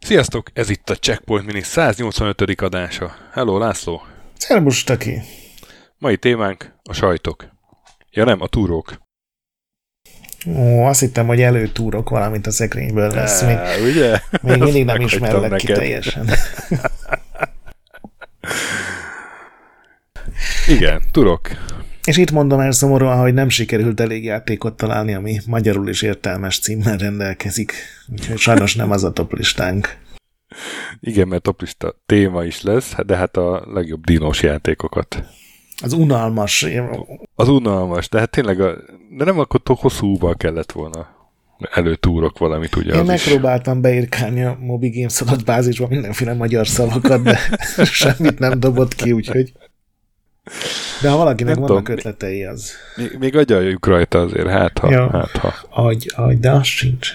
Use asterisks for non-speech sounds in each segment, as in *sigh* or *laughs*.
Sziasztok, ez itt a Checkpoint Mini 185. adása. Hello, László. Szerbus, Taki. Mai témánk a sajtok. Ja nem, a túrók. Ó, azt hittem, hogy előtúrok valamint a szekrényből lesz. Még, ugye? még mindig nem ismerlek ki teljesen. *laughs* Igen, turok. És itt mondom el szomorúan, hogy nem sikerült elég játékot találni, ami magyarul is értelmes címmel rendelkezik. Úgyhogy sajnos nem az a toplistánk. Igen, mert toplista téma is lesz, de hát a legjobb dinos játékokat. Az unalmas. Az unalmas, de hát tényleg, a, de nem akkor hosszúval kellett volna előtúrok valamit, ugye? Én megpróbáltam is. beírkálni a Mobi Games bázisba mindenféle magyar szavakat, de *laughs* semmit nem dobott ki, úgyhogy de ha valakinek nem vannak tudom, ötletei, az... Még, még agyaljuk rajta azért, hát ha. Ja, hát, ha. Agy, agy, de az sincs.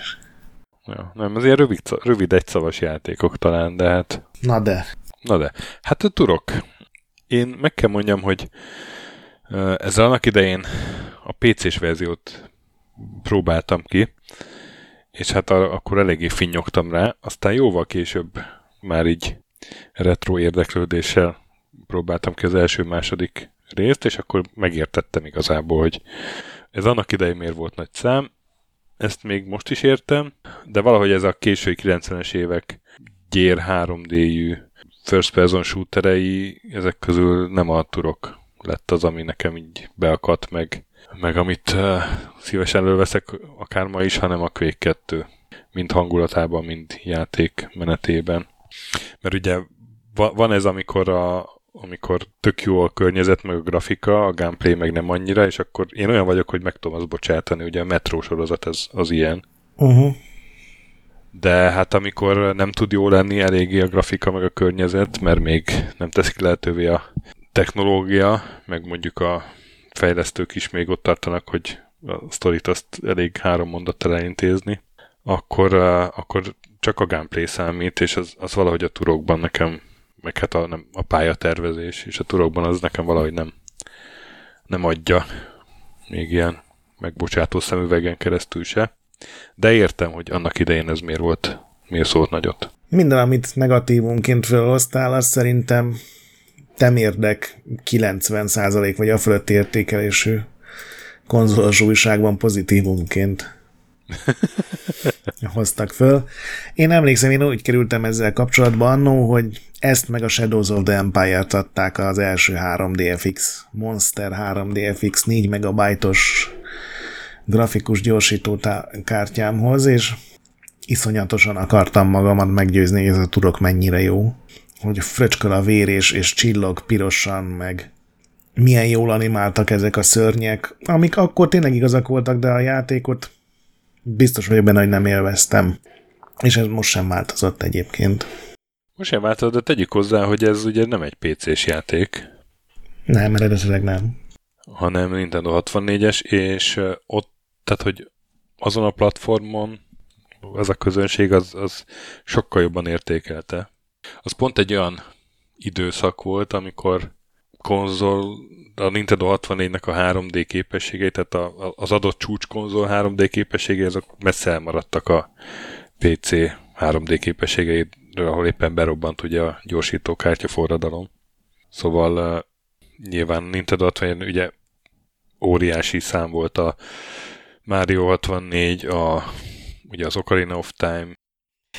Ja, nem, azért rövid, rövid egyszavas játékok talán, de hát... Na de. Na de. Hát a turok. Én meg kell mondjam, hogy ezzel annak idején a PC-s verziót próbáltam ki, és hát akkor eléggé finnyogtam rá, aztán jóval később már így retro érdeklődéssel próbáltam ki az első-második részt, és akkor megértettem igazából, hogy ez annak idején miért volt nagy szám, ezt még most is értem, de valahogy ez a késői 90-es évek gyér 3D-jű first person shooterei, ezek közül nem a turok lett az, ami nekem így beakadt meg, meg amit uh, szívesen előveszek akár ma is, hanem a Quake 2, mind hangulatában, mind játék menetében. Mert ugye van ez, amikor a, amikor tök jó a környezet, meg a grafika, a gameplay meg nem annyira, és akkor én olyan vagyok, hogy meg tudom azt bocsátani, ugye a Metro sorozat ez, az ilyen. Uh-huh. De hát amikor nem tud jó lenni eléggé a grafika, meg a környezet, mert még nem teszik lehetővé a technológia, meg mondjuk a fejlesztők is még ott tartanak, hogy a sztorit azt elég három mondattal elintézni, akkor, uh, akkor csak a gameplay számít, és az, az valahogy a turokban nekem meg hát a, nem, a pályatervezés és a turokban az nekem valahogy nem, nem adja még ilyen megbocsátó szemüvegen keresztül se. De értem, hogy annak idején ez miért volt, miért szólt nagyot. Minden, amit negatívunként felhoztál, az szerintem temérdek 90% vagy a fölött értékelésű konzolos újságban pozitívunként *laughs* hoztak föl. Én emlékszem, én úgy kerültem ezzel kapcsolatban annó, hogy ezt meg a Shadows of the Empire-t adták az első 3DFX, Monster 3DFX 4 megabajtos grafikus gyorsító kártyámhoz, és iszonyatosan akartam magamat meggyőzni, hogy ez a turok mennyire jó. Hogy fröcsköl a vér és, és csillog pirosan, meg milyen jól animáltak ezek a szörnyek, amik akkor tényleg igazak voltak, de a játékot biztos vagyok benne, hogy nem élveztem. És ez most sem változott egyébként. Most sem változott, de tegyük hozzá, hogy ez ugye nem egy PC-s játék. Nem, eredetileg nem. Hanem Nintendo 64-es, és ott, tehát hogy azon a platformon az a közönség az, az sokkal jobban értékelte. Az pont egy olyan időszak volt, amikor konzol, a Nintendo 64-nek a 3D képességei, tehát a, az adott csúcs konzol 3D képességei, azok messze elmaradtak a PC 3D képességeiről, ahol éppen berobbant ugye a gyorsítókártya forradalom. Szóval uh, nyilván Nintendo 64 ugye óriási szám volt a Mario 64, a, ugye az Ocarina of Time,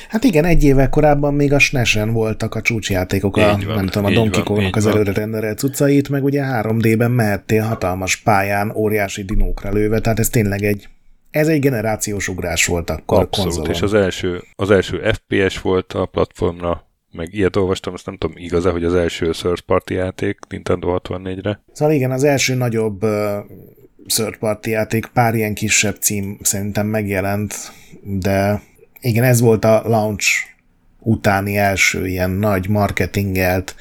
Hát igen, egy évvel korábban még a SNES-en voltak a csúcsjátékok, a, van, nem tudom, a Donkey Kongnak az előre renderelt cuccait, meg ugye 3D-ben mehettél hatalmas pályán, óriási dinókra lőve, tehát ez tényleg egy ez egy generációs ugrás volt akkor Abszolút, konzolon. és az első, az első FPS volt a platformra, meg ilyet olvastam, azt nem tudom igaz hogy az első third party játék Nintendo 64-re. Szóval igen, az első nagyobb uh, third party játék, pár ilyen kisebb cím szerintem megjelent, de igen, ez volt a launch utáni első ilyen nagy marketingelt,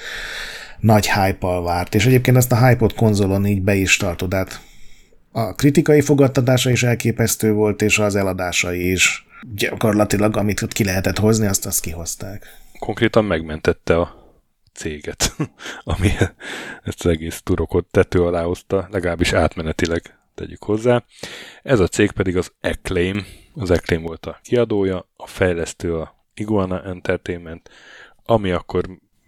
nagy hype várt, és egyébként ezt a hype-ot konzolon így be is tartod, hát a kritikai fogadtatása is elképesztő volt, és az eladásai is. Gyakorlatilag, amit ott ki lehetett hozni, azt azt kihozták. Konkrétan megmentette a céget, *laughs* ami ezt az egész turokot tető alá hozta, legalábbis átmenetileg tegyük hozzá. Ez a cég pedig az Acclaim, az Acclaim volt a kiadója, a fejlesztő a Iguana Entertainment, ami akkor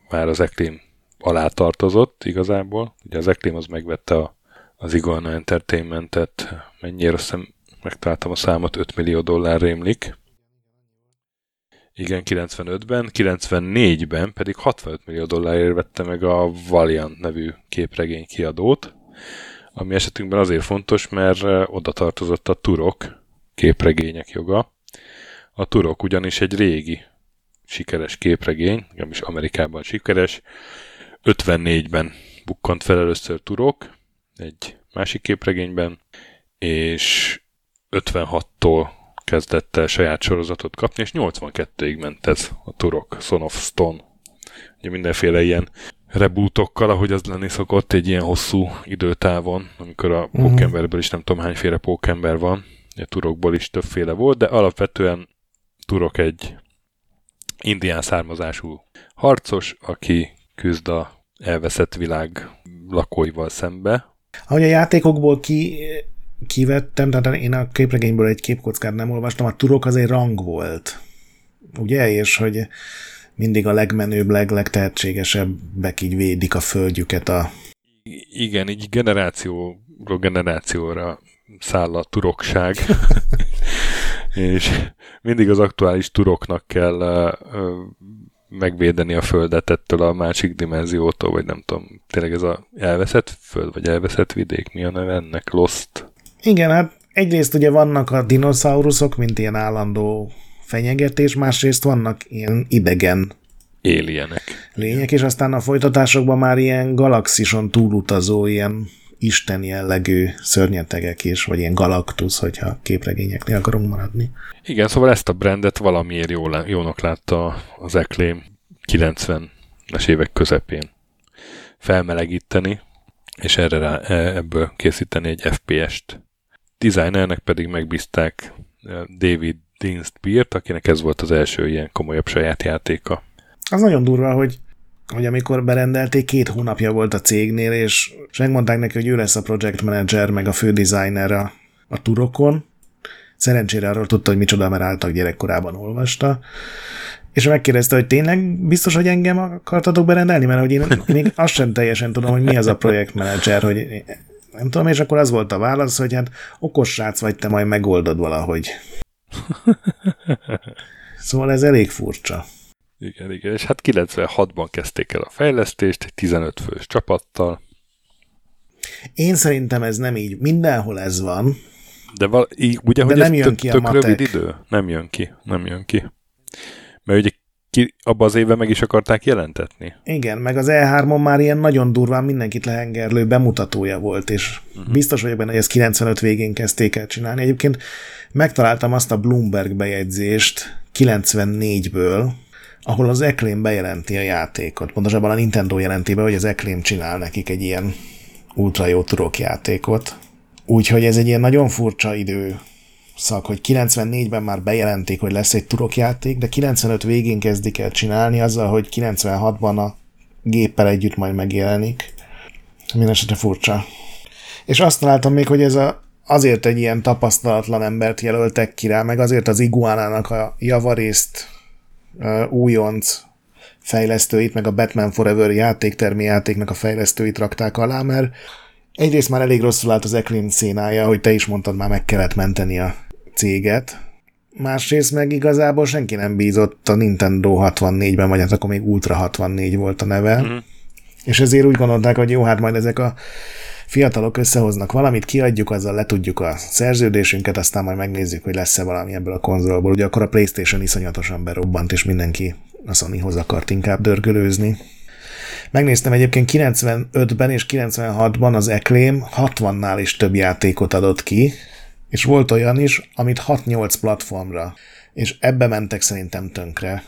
már az Acclaim alá tartozott igazából. Ugye az Acclaim az megvette a, az Iguana Entertainmentet, mennyire hiszem megtaláltam a számot, 5 millió dollár rémlik. Igen, 95-ben, 94-ben pedig 65 millió dollárért vette meg a Valiant nevű képregény kiadót, ami esetünkben azért fontos, mert oda tartozott a Turok képregények joga. A Turok ugyanis egy régi sikeres képregény, is Amerikában sikeres. 54-ben bukkant fel először Turok, egy másik képregényben, és 56-tól kezdett el saját sorozatot kapni, és 82-ig ment ez a Turok, Son of Stone. Ugye mindenféle ilyen rebootokkal, ahogy az lenni szokott egy ilyen hosszú időtávon, amikor a uh-huh. pókemberből is nem tudom hányféle pókember van, a turokból is többféle volt, de alapvetően turok egy indián származású harcos, aki küzd a elveszett világ lakóival szembe. Ahogy a játékokból ki, kivettem, tehát én a képregényből egy képkockát nem olvastam, a turok az egy rang volt. Ugye? És hogy mindig a legmenőbb, leg, legtehetségesebbek így védik a földjüket a... Igen, így generációról generációra száll a turokság. *laughs* és mindig az aktuális turoknak kell megvédeni a földet ettől a másik dimenziótól, vagy nem tudom, tényleg ez a elveszett föld, vagy elveszett vidék, mi a neve ennek? Lost? Igen, hát egyrészt ugye vannak a dinoszauruszok, mint ilyen állandó fenyegetés, másrészt vannak ilyen idegen Alienek. lények, és aztán a folytatásokban már ilyen galaxison túlutazó, ilyen isten jellegű szörnyetegek is, vagy ilyen galaktusz, hogyha képregényeknél akarunk maradni. Igen, szóval ezt a brandet valamiért jó, jónak látta az Acclaim 90-es évek közepén felmelegíteni, és erre rá, e, ebből készíteni egy FPS-t. Designernek pedig megbízták e, David Dinst Beert, akinek ez volt az első ilyen komolyabb saját játéka. Az nagyon durva, hogy hogy amikor berendelték, két hónapja volt a cégnél, és, és megmondták neki, hogy ő lesz a project manager, meg a fő designer a, a turokon. Szerencsére arról tudta, hogy micsoda, mert álltak gyerekkorában olvasta. És megkérdezte, hogy tényleg biztos, hogy engem akartatok berendelni? Mert hogy én *laughs* még azt sem teljesen tudom, hogy mi az a projektmenedzser, hogy nem tudom, és akkor az volt a válasz, hogy hát okos srác vagy, te majd megoldod valahogy. *laughs* Szóval ez elég furcsa. Igen, igen, és hát 96-ban kezdték el a fejlesztést, egy 15 fős csapattal. Én szerintem ez nem így. Mindenhol ez van. De val- így, ugye, De hogy nem ez jön ki tök a rövid idő? Nem jön ki, nem jön ki. Mert ugye ki, abban az évben meg is akarták jelentetni. Igen, meg az E3-on már ilyen nagyon durván mindenkit lehengerlő bemutatója volt, és uh-huh. biztos vagyok benne, hogy ezt 95 végén kezdték el csinálni. Egyébként megtaláltam azt a Bloomberg bejegyzést 94-ből, ahol az Acclaim bejelenti a játékot. Pontosabban a Nintendo jelenti be, hogy az Acclaim csinál nekik egy ilyen ultra jó turok játékot. Úgyhogy ez egy ilyen nagyon furcsa idő szak, hogy 94-ben már bejelentik, hogy lesz egy turok játék, de 95 végén kezdik el csinálni azzal, hogy 96-ban a géppel együtt majd megjelenik. Minden esetre furcsa. És azt találtam még, hogy ez a, azért egy ilyen tapasztalatlan embert jelöltek ki rá, meg azért az iguánának a javarészt újonc fejlesztőit, meg a Batman Forever játéktermi játéknak a fejlesztőit rakták alá, mert egyrészt már elég rosszul állt az Eclipse szénája, hogy te is mondtad, már meg kellett menteni a céget. Másrészt meg igazából senki nem bízott a Nintendo 64-ben, vagy hát akkor még Ultra 64 volt a neve. Mm-hmm. És ezért úgy gondolták, hogy jó, hát majd ezek a fiatalok összehoznak valamit, kiadjuk, azzal letudjuk a szerződésünket, aztán majd megnézzük, hogy lesz-e valami ebből a konzolból. Ugye akkor a Playstation iszonyatosan berobbant, és mindenki a Sonyhoz akart inkább dörgölőzni. Megnéztem egyébként 95-ben és 96-ban az Acclaim 60-nál is több játékot adott ki, és volt olyan is, amit 6-8 platformra, és ebbe mentek szerintem tönkre.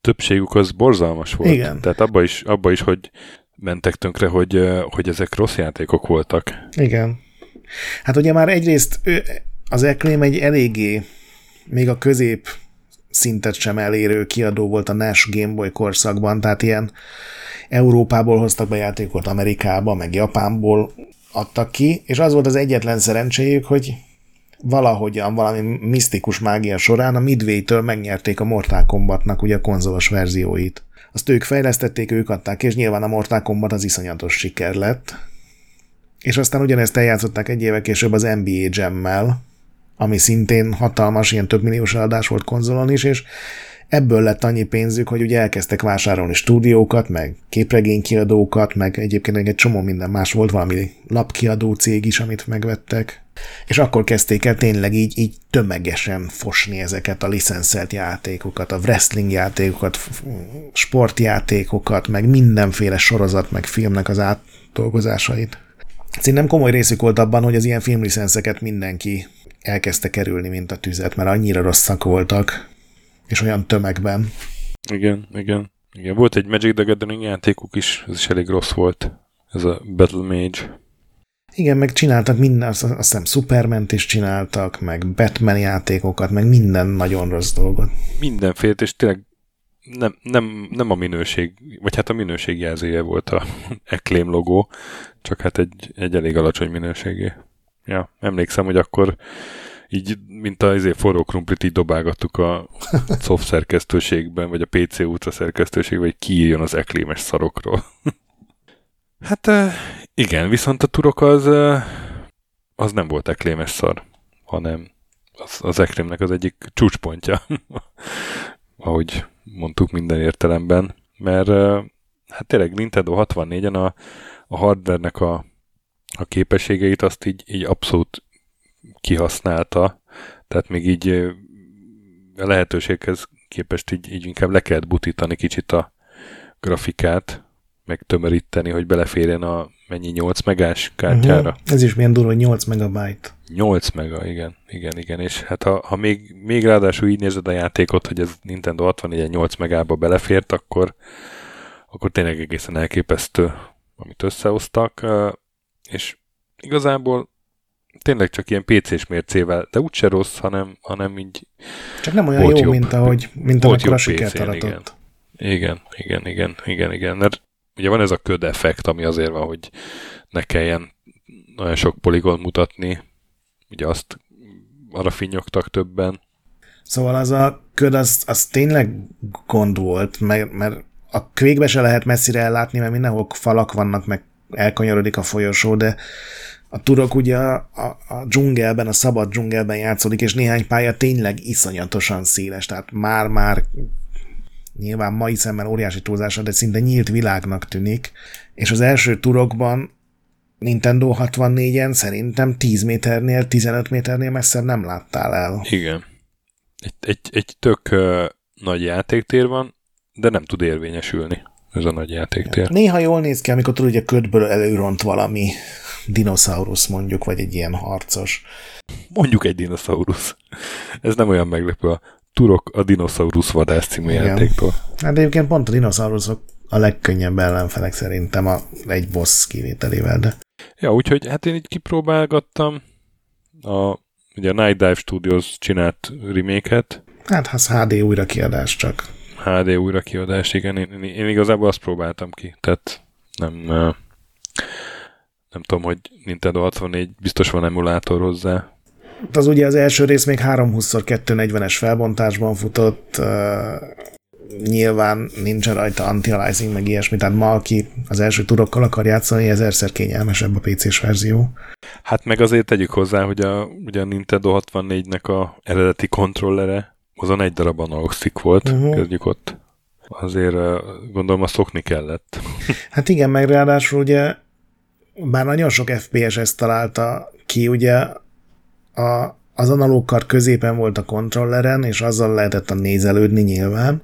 Többségük az borzalmas volt. Igen. Tehát abba is, abba is hogy mentek tönkre, hogy, hogy ezek rossz játékok voltak. Igen. Hát ugye már egyrészt az Acclaim egy eléggé, még a közép szintet sem elérő kiadó volt a NES Game Boy korszakban, tehát ilyen Európából hoztak be játékot Amerikába, meg Japánból adtak ki, és az volt az egyetlen szerencséjük, hogy valahogyan, valami misztikus mágia során a Midway-től megnyerték a Mortal Kombatnak ugye a konzolos verzióit. Azt ők fejlesztették, ők adták, és nyilván a Mortal Kombat az iszonyatos siker lett. És aztán ugyanezt eljátszották egy éve később az NBA Jam-mel, ami szintén hatalmas, ilyen több milliós eladás volt konzolon is, és ebből lett annyi pénzük, hogy ugye elkezdtek vásárolni stúdiókat, meg képregénykiadókat, meg egyébként egy csomó minden más volt, valami lapkiadó cég is, amit megvettek. És akkor kezdték el tényleg így, így tömegesen fosni ezeket a licenszelt játékokat, a wrestling játékokat, sportjátékokat, meg mindenféle sorozat, meg filmnek az átdolgozásait. Szerintem komoly részük volt abban, hogy az ilyen filmlicenszeket mindenki elkezdte kerülni, mint a tüzet, mert annyira rosszak voltak, és olyan tömegben. Igen, igen. Igen, volt egy Magic the Gathering játékuk is, ez is elég rossz volt. Ez a Battle Mage. Igen, meg csináltak minden, azt, hiszem Superman-t is csináltak, meg Batman játékokat, meg minden nagyon rossz dolgot. Mindenféle, és tényleg nem, nem, nem a minőség, vagy hát a minőség jelzője volt a *laughs* Acclaim logó, csak hát egy, egy elég alacsony minőségé. Ja, emlékszem, hogy akkor így, mint a izé, forró krumplit így dobálgattuk a soft szerkesztőségben, vagy a PC útra szerkesztőségben, hogy kiírjon az eklémes szarokról. *laughs* hát igen, viszont a turok az, az nem volt eklémes szar, hanem az, az eklémnek az egyik csúcspontja, *laughs* ahogy mondtuk minden értelemben, mert hát tényleg Nintendo 64-en a, a hardware-nek a, a képességeit azt így, így abszolút kihasználta, tehát még így a lehetőséghez képest így, így inkább le kellett butítani kicsit a grafikát, meg tömöríteni, hogy beleférjen a mennyi 8 megás kártyára. Uh-huh. Ez is milyen durva, hogy 8 megabyte. 8 mega, igen, igen, igen, és hát ha, ha még, még ráadásul így nézed a játékot, hogy ez Nintendo 64 8 megába belefért, akkor, akkor tényleg egészen elképesztő, amit összehoztak, és igazából tényleg csak ilyen PC-s mércével, de úgyse rossz, hanem, hanem így Csak nem olyan jó, jobb, mint ahogy mint amikor a sikert aratott. Igen. igen, igen, igen, igen, igen, mert ugye van ez a köd effekt, ami azért van, hogy ne kelljen nagyon sok poligon mutatni, ugye azt arra finnyogtak többen. Szóval az a köd, az, az tényleg gond volt, mert, mert a kvékbe se lehet messzire ellátni, mert mindenhol falak vannak, meg elkanyarodik a folyosó, de a turok ugye a, a, a dzsungelben, a szabad dzsungelben játszódik, és néhány pálya tényleg iszonyatosan széles, tehát már-már nyilván mai szemmel óriási túlzása, de szinte nyílt világnak tűnik, és az első turokban Nintendo 64-en szerintem 10 méternél, 15 méternél messzebb nem láttál el. Igen. Egy, egy, egy tök uh, nagy játéktér van, de nem tud érvényesülni ez a nagy játéktér. Néha jól néz ki, amikor tudod, hogy a ködből előront valami dinoszaurusz mondjuk, vagy egy ilyen harcos. Mondjuk egy dinoszaurusz. Ez nem olyan meglepő a Turok a dinoszaurusz vadász című Igen. játéktól. Hát egyébként pont a dinoszauruszok a legkönnyebb ellenfelek szerintem a egy boss kivételével, de... Ja, úgyhogy hát én így kipróbálgattam a ugye a Night Dive Studios csinált remake-et. Hát az HD újrakiadás csak. HD újrakiadás, igen. Én, én, én igazából azt próbáltam ki, tehát nem nem tudom, hogy Nintendo 64 biztos van emulátor hozzá. Az ugye az első rész még 320x240-es felbontásban futott, uh, nyilván nincs rajta anti-aliasing, meg ilyesmi, tehát ma, aki az első turokkal akar játszani, ezerszer kényelmesebb a PC-s verzió. Hát meg azért tegyük hozzá, hogy a, ugye a Nintendo 64-nek a eredeti kontrollere azon egy darab analog stick volt, uh-huh. kezdjük ott. Azért gondolom a szokni kellett. Hát igen, meg ráadásul ugye bár nagyon sok FPS ezt találta ki, ugye a, az analóg kar középen volt a kontrolleren, és azzal lehetett a nézelődni nyilván,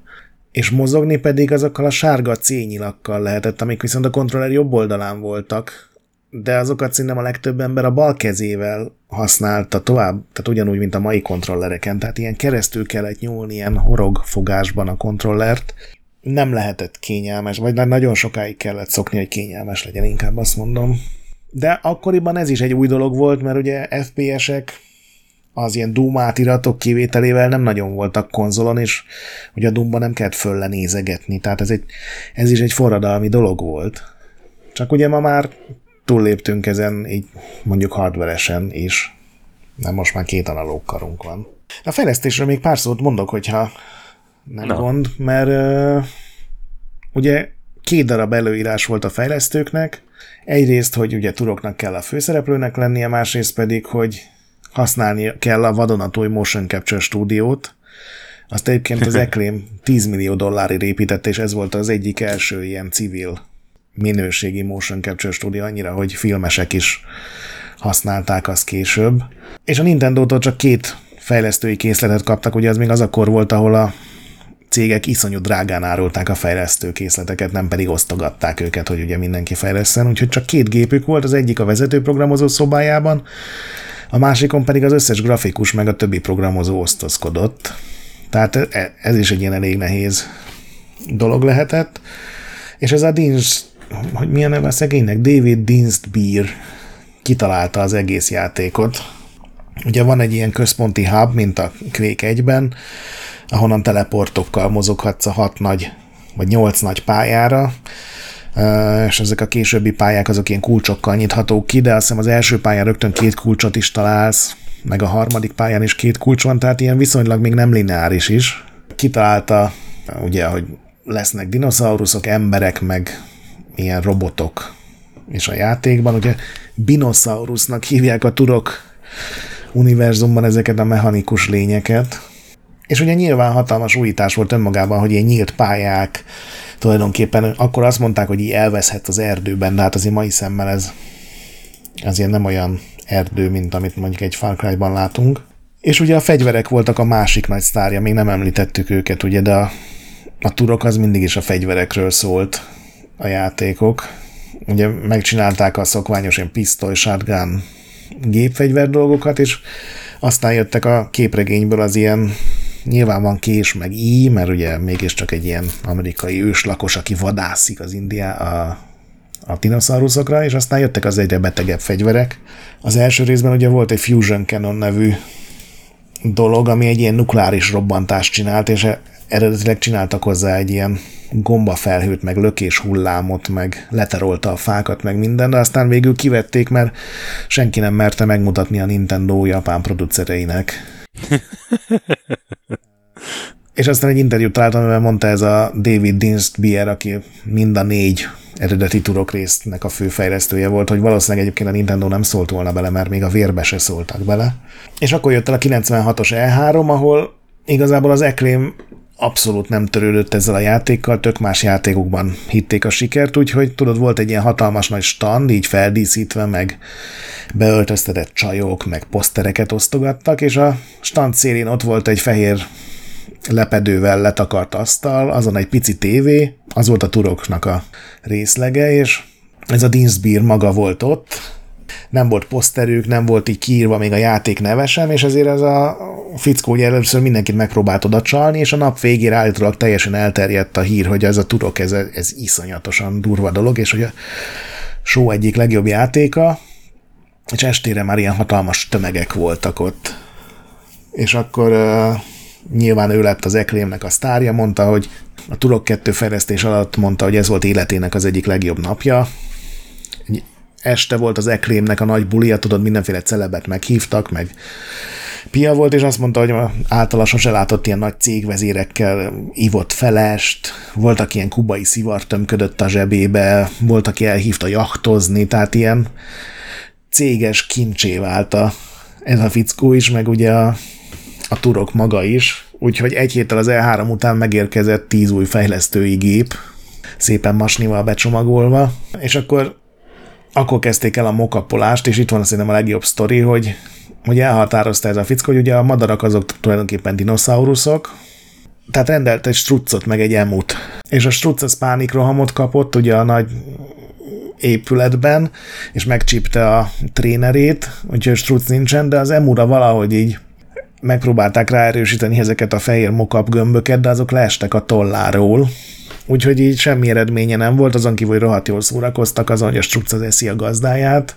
és mozogni pedig azokkal a sárga C-nyilakkal lehetett, amik viszont a kontroller jobb oldalán voltak, de azokat szerintem a legtöbb ember a bal kezével használta tovább, tehát ugyanúgy, mint a mai kontrollereken, tehát ilyen keresztül kellett nyúlni ilyen horog fogásban a kontrollert, nem lehetett kényelmes, vagy nagyon sokáig kellett szokni, hogy kényelmes legyen, inkább azt mondom. De akkoriban ez is egy új dolog volt, mert ugye FPS-ek az ilyen Doom átiratok kivételével nem nagyon voltak konzolon, és hogy a Doomba nem kellett föllenézegetni, tehát ez, egy, ez is egy forradalmi dolog volt. Csak ugye ma már túlléptünk ezen, így mondjuk hardveresen is. Nem, most már két analóg karunk van. A fejlesztésről még pár szót mondok, hogyha nem Na. gond, mert uh, ugye két darab előírás volt a fejlesztőknek. Egyrészt, hogy ugye turoknak kell a főszereplőnek lennie, másrészt pedig, hogy használni kell a vadonatúj Motion Capture stúdiót. Azt egyébként az *laughs* Acclaim 10 millió dollárért építette, és ez volt az egyik első ilyen civil minőségi Motion Capture stúdió, annyira, hogy filmesek is használták azt később. És a Nintendo-tól csak két fejlesztői készletet kaptak, ugye az még az akkor volt, ahol a cégek iszonyú drágán árulták a fejlesztő készleteket, nem pedig osztogatták őket, hogy ugye mindenki fejleszten, úgyhogy csak két gépük volt, az egyik a vezetőprogramozó szobájában, a másikon pedig az összes grafikus meg a többi programozó osztozkodott. Tehát e, ez is egy ilyen elég nehéz dolog lehetett. És ez a Dins, hogy milyen neve a szegénynek? David Dinstbeer kitalálta az egész játékot. Ugye van egy ilyen központi hub, mint a Quake 1-ben, ahonnan teleportokkal mozoghatsz a hat nagy, vagy nyolc nagy pályára, és ezek a későbbi pályák azok ilyen kulcsokkal nyithatók ki, de azt hiszem az első pályán rögtön két kulcsot is találsz, meg a harmadik pályán is két kulcs van, tehát ilyen viszonylag még nem lineáris is. Kitalálta, ugye, hogy lesznek dinoszauruszok, emberek, meg ilyen robotok és a játékban. Ugye Binosaurusnak hívják a turok univerzumban ezeket a mechanikus lényeket. És ugye nyilván hatalmas újítás volt önmagában, hogy ilyen nyílt pályák, tulajdonképpen akkor azt mondták, hogy így elveszhet az erdőben, de hát azért mai szemmel ez azért nem olyan erdő, mint amit mondjuk egy Far Cry-ban látunk. És ugye a fegyverek voltak a másik nagy sztárja, még nem említettük őket, ugye, de a, a turok az mindig is a fegyverekről szólt a játékok. Ugye megcsinálták a szokványos ilyen pisztoly, shotgun, gépfegyver dolgokat, és aztán jöttek a képregényből az ilyen nyilván van kés, meg í, mert ugye mégiscsak egy ilyen amerikai őslakos, aki vadászik az India a, a dinoszauruszokra, és aztán jöttek az egyre betegebb fegyverek. Az első részben ugye volt egy Fusion Cannon nevű dolog, ami egy ilyen nukleáris robbantást csinált, és eredetileg csináltak hozzá egy ilyen gombafelhőt, meg lökés hullámot, meg leterolta a fákat, meg minden, de aztán végül kivették, mert senki nem merte megmutatni a Nintendo japán producereinek. *laughs* És aztán egy interjút találtam, amiben mondta ez a David Dinstbier, aki mind a négy eredeti turok résznek a főfejlesztője volt, hogy valószínűleg egyébként a Nintendo nem szólt volna bele, mert még a vérbe se szóltak bele. És akkor jött el a 96-os E3, ahol igazából az Acclaim abszolút nem törődött ezzel a játékkal, tök más játékokban hitték a sikert, úgyhogy tudod, volt egy ilyen hatalmas nagy stand, így feldíszítve, meg beöltöztetett csajok, meg posztereket osztogattak, és a stand szélén ott volt egy fehér lepedővel letakart asztal, azon egy pici tévé, az volt a turoknak a részlege, és ez a Dinsbeer maga volt ott, nem volt poszterük, nem volt így kiírva még a játék neve sem, és ezért ez a fickó ugye először mindenkit megpróbált oda csalni, és a nap végére állítólag teljesen elterjedt a hír, hogy ez a turok, ez, ez iszonyatosan durva dolog, és hogy a show egyik legjobb játéka, és estére már ilyen hatalmas tömegek voltak ott. És akkor nyilván ő lett az Eklémnek a sztárja, mondta, hogy a Turok 2 fejlesztés alatt mondta, hogy ez volt életének az egyik legjobb napja. Este volt az Eklémnek a nagy bulia, tudod, mindenféle celebet meghívtak, meg Pia volt, és azt mondta, hogy általa sose látott ilyen nagy cégvezérekkel ivott felest, voltak ilyen kubai szivar tömködött a zsebébe, volt, aki elhívta jachtozni, tehát ilyen céges kincsé vált a, ez a fickó is, meg ugye a, a turok maga is, úgyhogy egy héttel az E3 után megérkezett tíz új fejlesztői gép, szépen masnival becsomagolva, és akkor akkor kezdték el a mokapolást, és itt van szerintem a legjobb sztori, hogy, hogy elhatározta ez a fickó, hogy ugye a madarak azok tulajdonképpen dinoszauruszok, tehát rendelt egy struccot, meg egy emut. És a struc az pánikrohamot kapott, ugye a nagy épületben, és megcsípte a trénerét, úgyhogy struc nincsen, de az emura valahogy így megpróbálták ráerősíteni ezeket a fehér mokap gömböket, de azok leestek a tolláról, úgyhogy így semmi eredménye nem volt, azon kívül, hogy rohadt jól szórakoztak azon, hogy a struc az eszi a gazdáját,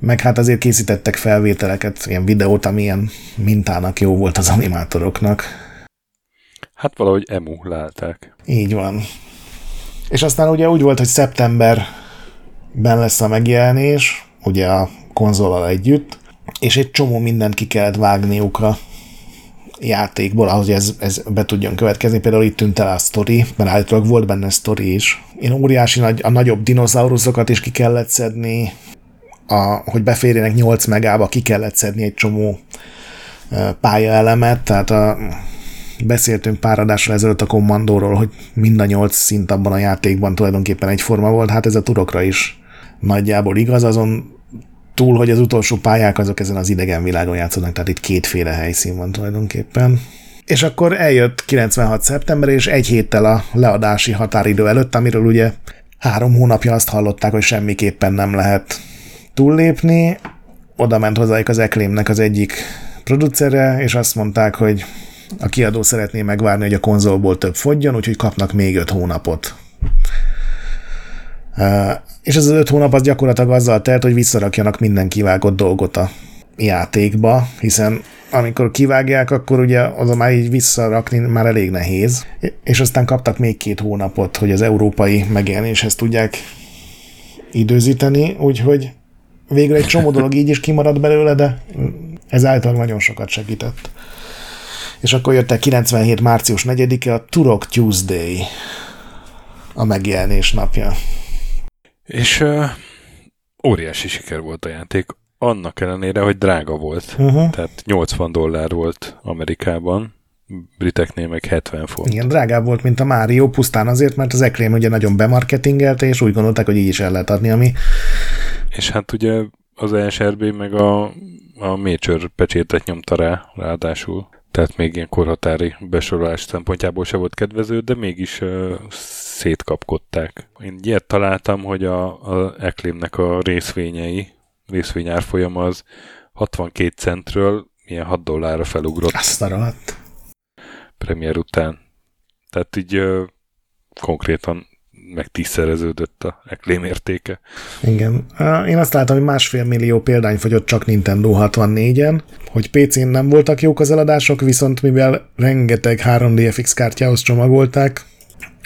meg hát azért készítettek felvételeket, ilyen videót, amilyen mintának jó volt az animátoroknak. Hát valahogy emulálták. Így van. És aztán ugye úgy volt, hogy szeptemberben lesz a megjelenés, ugye a konzolal együtt, és egy csomó mindent ki kellett vágniuk a játékból, ahhoz, hogy ez, ez be tudjon következni. Például itt tűnt el a sztori, mert állítólag volt benne sztori is. Én óriási nagy, a nagyobb dinoszauruszokat is ki kellett szedni, a, hogy beférjenek 8 megába, ki kellett szedni egy csomó pályaelemet, tehát a, beszéltünk pár adásra ezelőtt a kommandóról, hogy mind a nyolc szint abban a játékban tulajdonképpen egyforma volt, hát ez a turokra is nagyjából igaz, azon túl, hogy az utolsó pályák azok ezen az idegen világon játszanak, tehát itt kétféle helyszín van tulajdonképpen. És akkor eljött 96. szeptember, és egy héttel a leadási határidő előtt, amiről ugye három hónapja azt hallották, hogy semmiképpen nem lehet túllépni. Oda ment hozzájuk az Eclaimnek az egyik producere, és azt mondták, hogy a kiadó szeretné megvárni, hogy a konzolból több fogjon, úgyhogy kapnak még öt hónapot. És ez az öt hónap az gyakorlatilag azzal telt, hogy visszarakjanak minden kivágott dolgot a játékba, hiszen amikor kivágják, akkor ugye az már így visszarakni már elég nehéz, és aztán kaptak még két hónapot, hogy az európai megjelenéshez tudják időzíteni, úgyhogy végül egy csomó dolog így is kimaradt belőle, de ez általában nagyon sokat segített. És akkor jött el 97. március 4-e a Turok Tuesday, a megjelenés napja. És uh, óriási siker volt a játék, annak ellenére, hogy drága volt. Uh-huh. Tehát 80 dollár volt Amerikában, briteknél meg 70 font. Igen, drágább volt, mint a Mario, pusztán azért, mert az Eclaim ugye nagyon bemarketingelte, és úgy gondolták, hogy így is el lehet adni, ami... És hát ugye az ESRB meg a, a Major pecsétet nyomta rá, ráadásul. Tehát még ilyen korhatári besorolás szempontjából se volt kedvező, de mégis uh, szétkapkodták. Én ilyet találtam, hogy a, a Eclaimnek a részvényei, részvényárfolyam az 62 centről ilyen 6 dollárra felugrott. Azt a. Premier után. Tehát így uh, konkrétan meg tízszereződött a Acclaim értéke. Igen. Én azt látom, hogy másfél millió példány fogyott csak Nintendo 64-en, hogy PC-n nem voltak jók az eladások, viszont mivel rengeteg 3DFX kártyához csomagolták,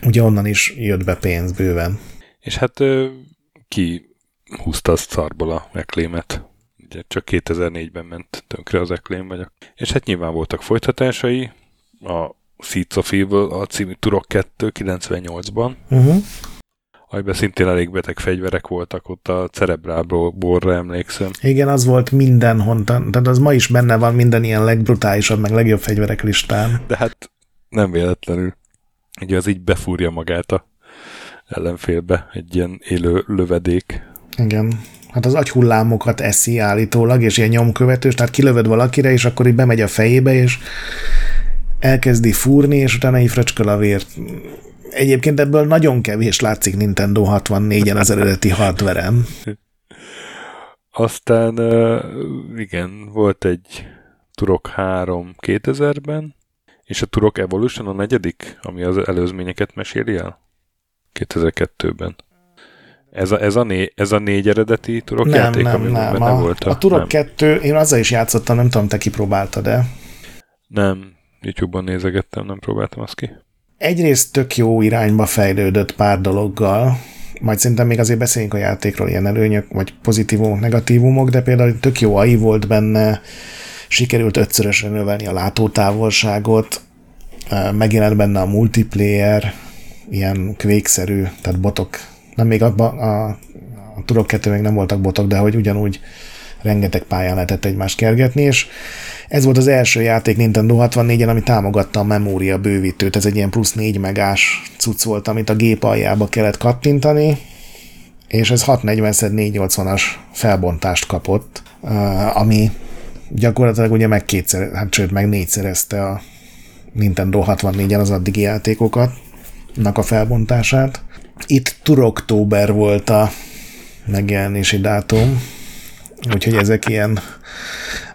ugye onnan is jött be pénz bőven. És hát ki húzta a szarból a Acclaim-et. Ugye csak 2004-ben ment tönkre az Acclaim vagyok. És hát nyilván voltak folytatásai, a Seeds of Evil a című Turok 2 98-ban, uh-huh. amiben szintén elég beteg fegyverek voltak, ott a cerebrálborra emlékszem. Igen, az volt mindenhonnan, tehát az ma is benne van minden ilyen legbrutálisabb, meg legjobb fegyverek listán. De hát nem véletlenül. Ugye az így befúrja magát a ellenfélbe, egy ilyen élő lövedék. Igen. Hát az agyhullámokat eszi állítólag, és ilyen nyomkövetős, tehát kilövöd valakire, és akkor így bemegy a fejébe, és elkezdi fúrni, és utána így fröcsköl a vért. Egyébként ebből nagyon kevés látszik Nintendo 64-en az eredeti hardverem. Aztán igen, volt egy Turok 3 2000-ben, és a Turok Evolution a negyedik, ami az előzményeket meséli el? 2002-ben. Ez a, ez a, né, ez a négy eredeti Turok nem, játék, nem, ami nem. benne a, volt? A Turok nem. 2, én azzal is játszottam, nem tudom, te kipróbáltad-e? Nem, YouTube-on nézegettem, nem próbáltam azt ki. Egyrészt tök jó irányba fejlődött pár dologgal, majd szerintem még azért beszéljünk a játékról, ilyen előnyök, vagy pozitívumok, negatívumok, de például tök jó AI volt benne, sikerült ötszörösre növelni a látótávolságot, megjelent benne a multiplayer, ilyen kvékszerű, tehát botok, nem még abban a, a Turok 2 még nem voltak botok, de hogy ugyanúgy rengeteg pályán lehetett egymást kergetni, és ez volt az első játék Nintendo 64-en, ami támogatta a memória bővítőt. Ez egy ilyen plusz 4 megás cucc volt, amit a gép aljába kellett kattintani, és ez 640x480-as felbontást kapott, ami gyakorlatilag ugye meg kétszer, hát sőt meg négyszerezte a Nintendo 64-en az addigi játékokat, a felbontását. Itt turoktóber volt a megjelenési dátum, úgyhogy ezek ilyen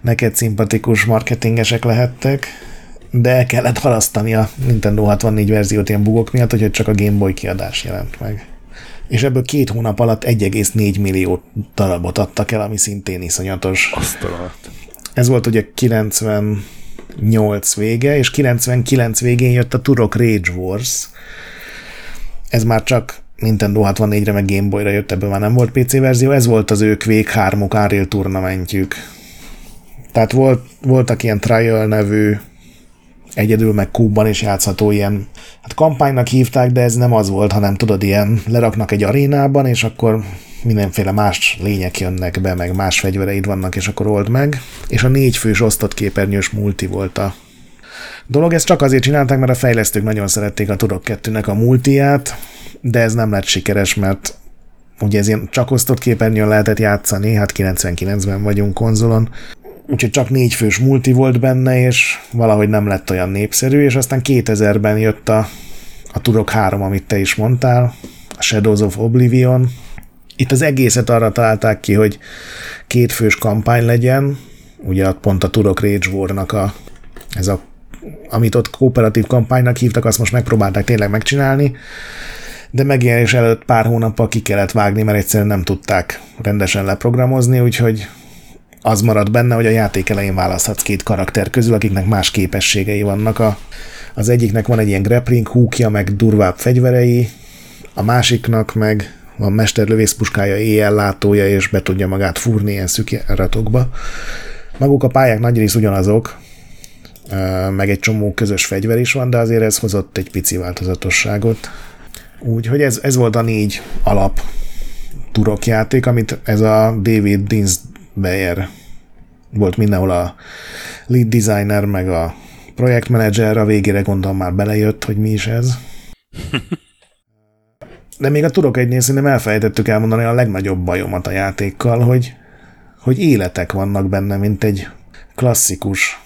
neked szimpatikus marketingesek lehettek, de el kellett halasztani a Nintendo 64 verziót ilyen bugok miatt, hogy csak a Game Boy kiadás jelent meg. és ebből két hónap alatt 1,4 millió darabot adtak el, ami szintén iszonyatos. Azt a Ez volt ugye 98 vége, és 99 végén jött a Turok Rage Wars. Ez már csak Nintendo 64-re meg Game Boy-ra jött, ebből már nem volt PC verzió, ez volt az ő Quake 3 Unreal turnamentjük. Tehát volt, voltak ilyen Trial nevű egyedül meg kubban is játszható ilyen, hát kampánynak hívták, de ez nem az volt, hanem tudod, ilyen leraknak egy arénában, és akkor mindenféle más lények jönnek be, meg más fegyvereid vannak, és akkor old meg. És a négy fős osztott képernyős multi volt a dolog. Ezt csak azért csinálták, mert a fejlesztők nagyon szerették a Turok 2-nek a multiát, de ez nem lett sikeres, mert ugye ez ilyen csak osztott képernyőn lehetett játszani, hát 99-ben vagyunk konzolon, úgyhogy csak négy fős multi volt benne, és valahogy nem lett olyan népszerű, és aztán 2000-ben jött a, a Turok 3, amit te is mondtál, a Shadows of Oblivion. Itt az egészet arra találták ki, hogy két fős kampány legyen, ugye pont a Turok Rage War-nak a, ez a, amit ott kooperatív kampánynak hívtak, azt most megpróbálták tényleg megcsinálni, de megjelenés előtt pár hónappal ki kellett vágni, mert egyszerűen nem tudták rendesen leprogramozni, úgyhogy az marad benne, hogy a játék elején választhatsz két karakter közül, akiknek más képességei vannak. A, az egyiknek van egy ilyen grappling húkja, meg durvább fegyverei, a másiknak meg van mesterlövészpuskája, éjjellátója, és be tudja magát fúrni ilyen szükjáratokba. Maguk a pályák nagy rész ugyanazok, meg egy csomó közös fegyver is van, de azért ez hozott egy pici változatosságot. Úgyhogy ez, ez volt a négy alap turokjáték, amit ez a David Dinsbeyer volt mindenhol a lead designer, meg a projektmenedzser, a végére gondolom már belejött, hogy mi is ez. De még a turok egynél szerintem elfelejtettük elmondani a legnagyobb bajomat a játékkal, hogy, hogy életek vannak benne, mint egy klasszikus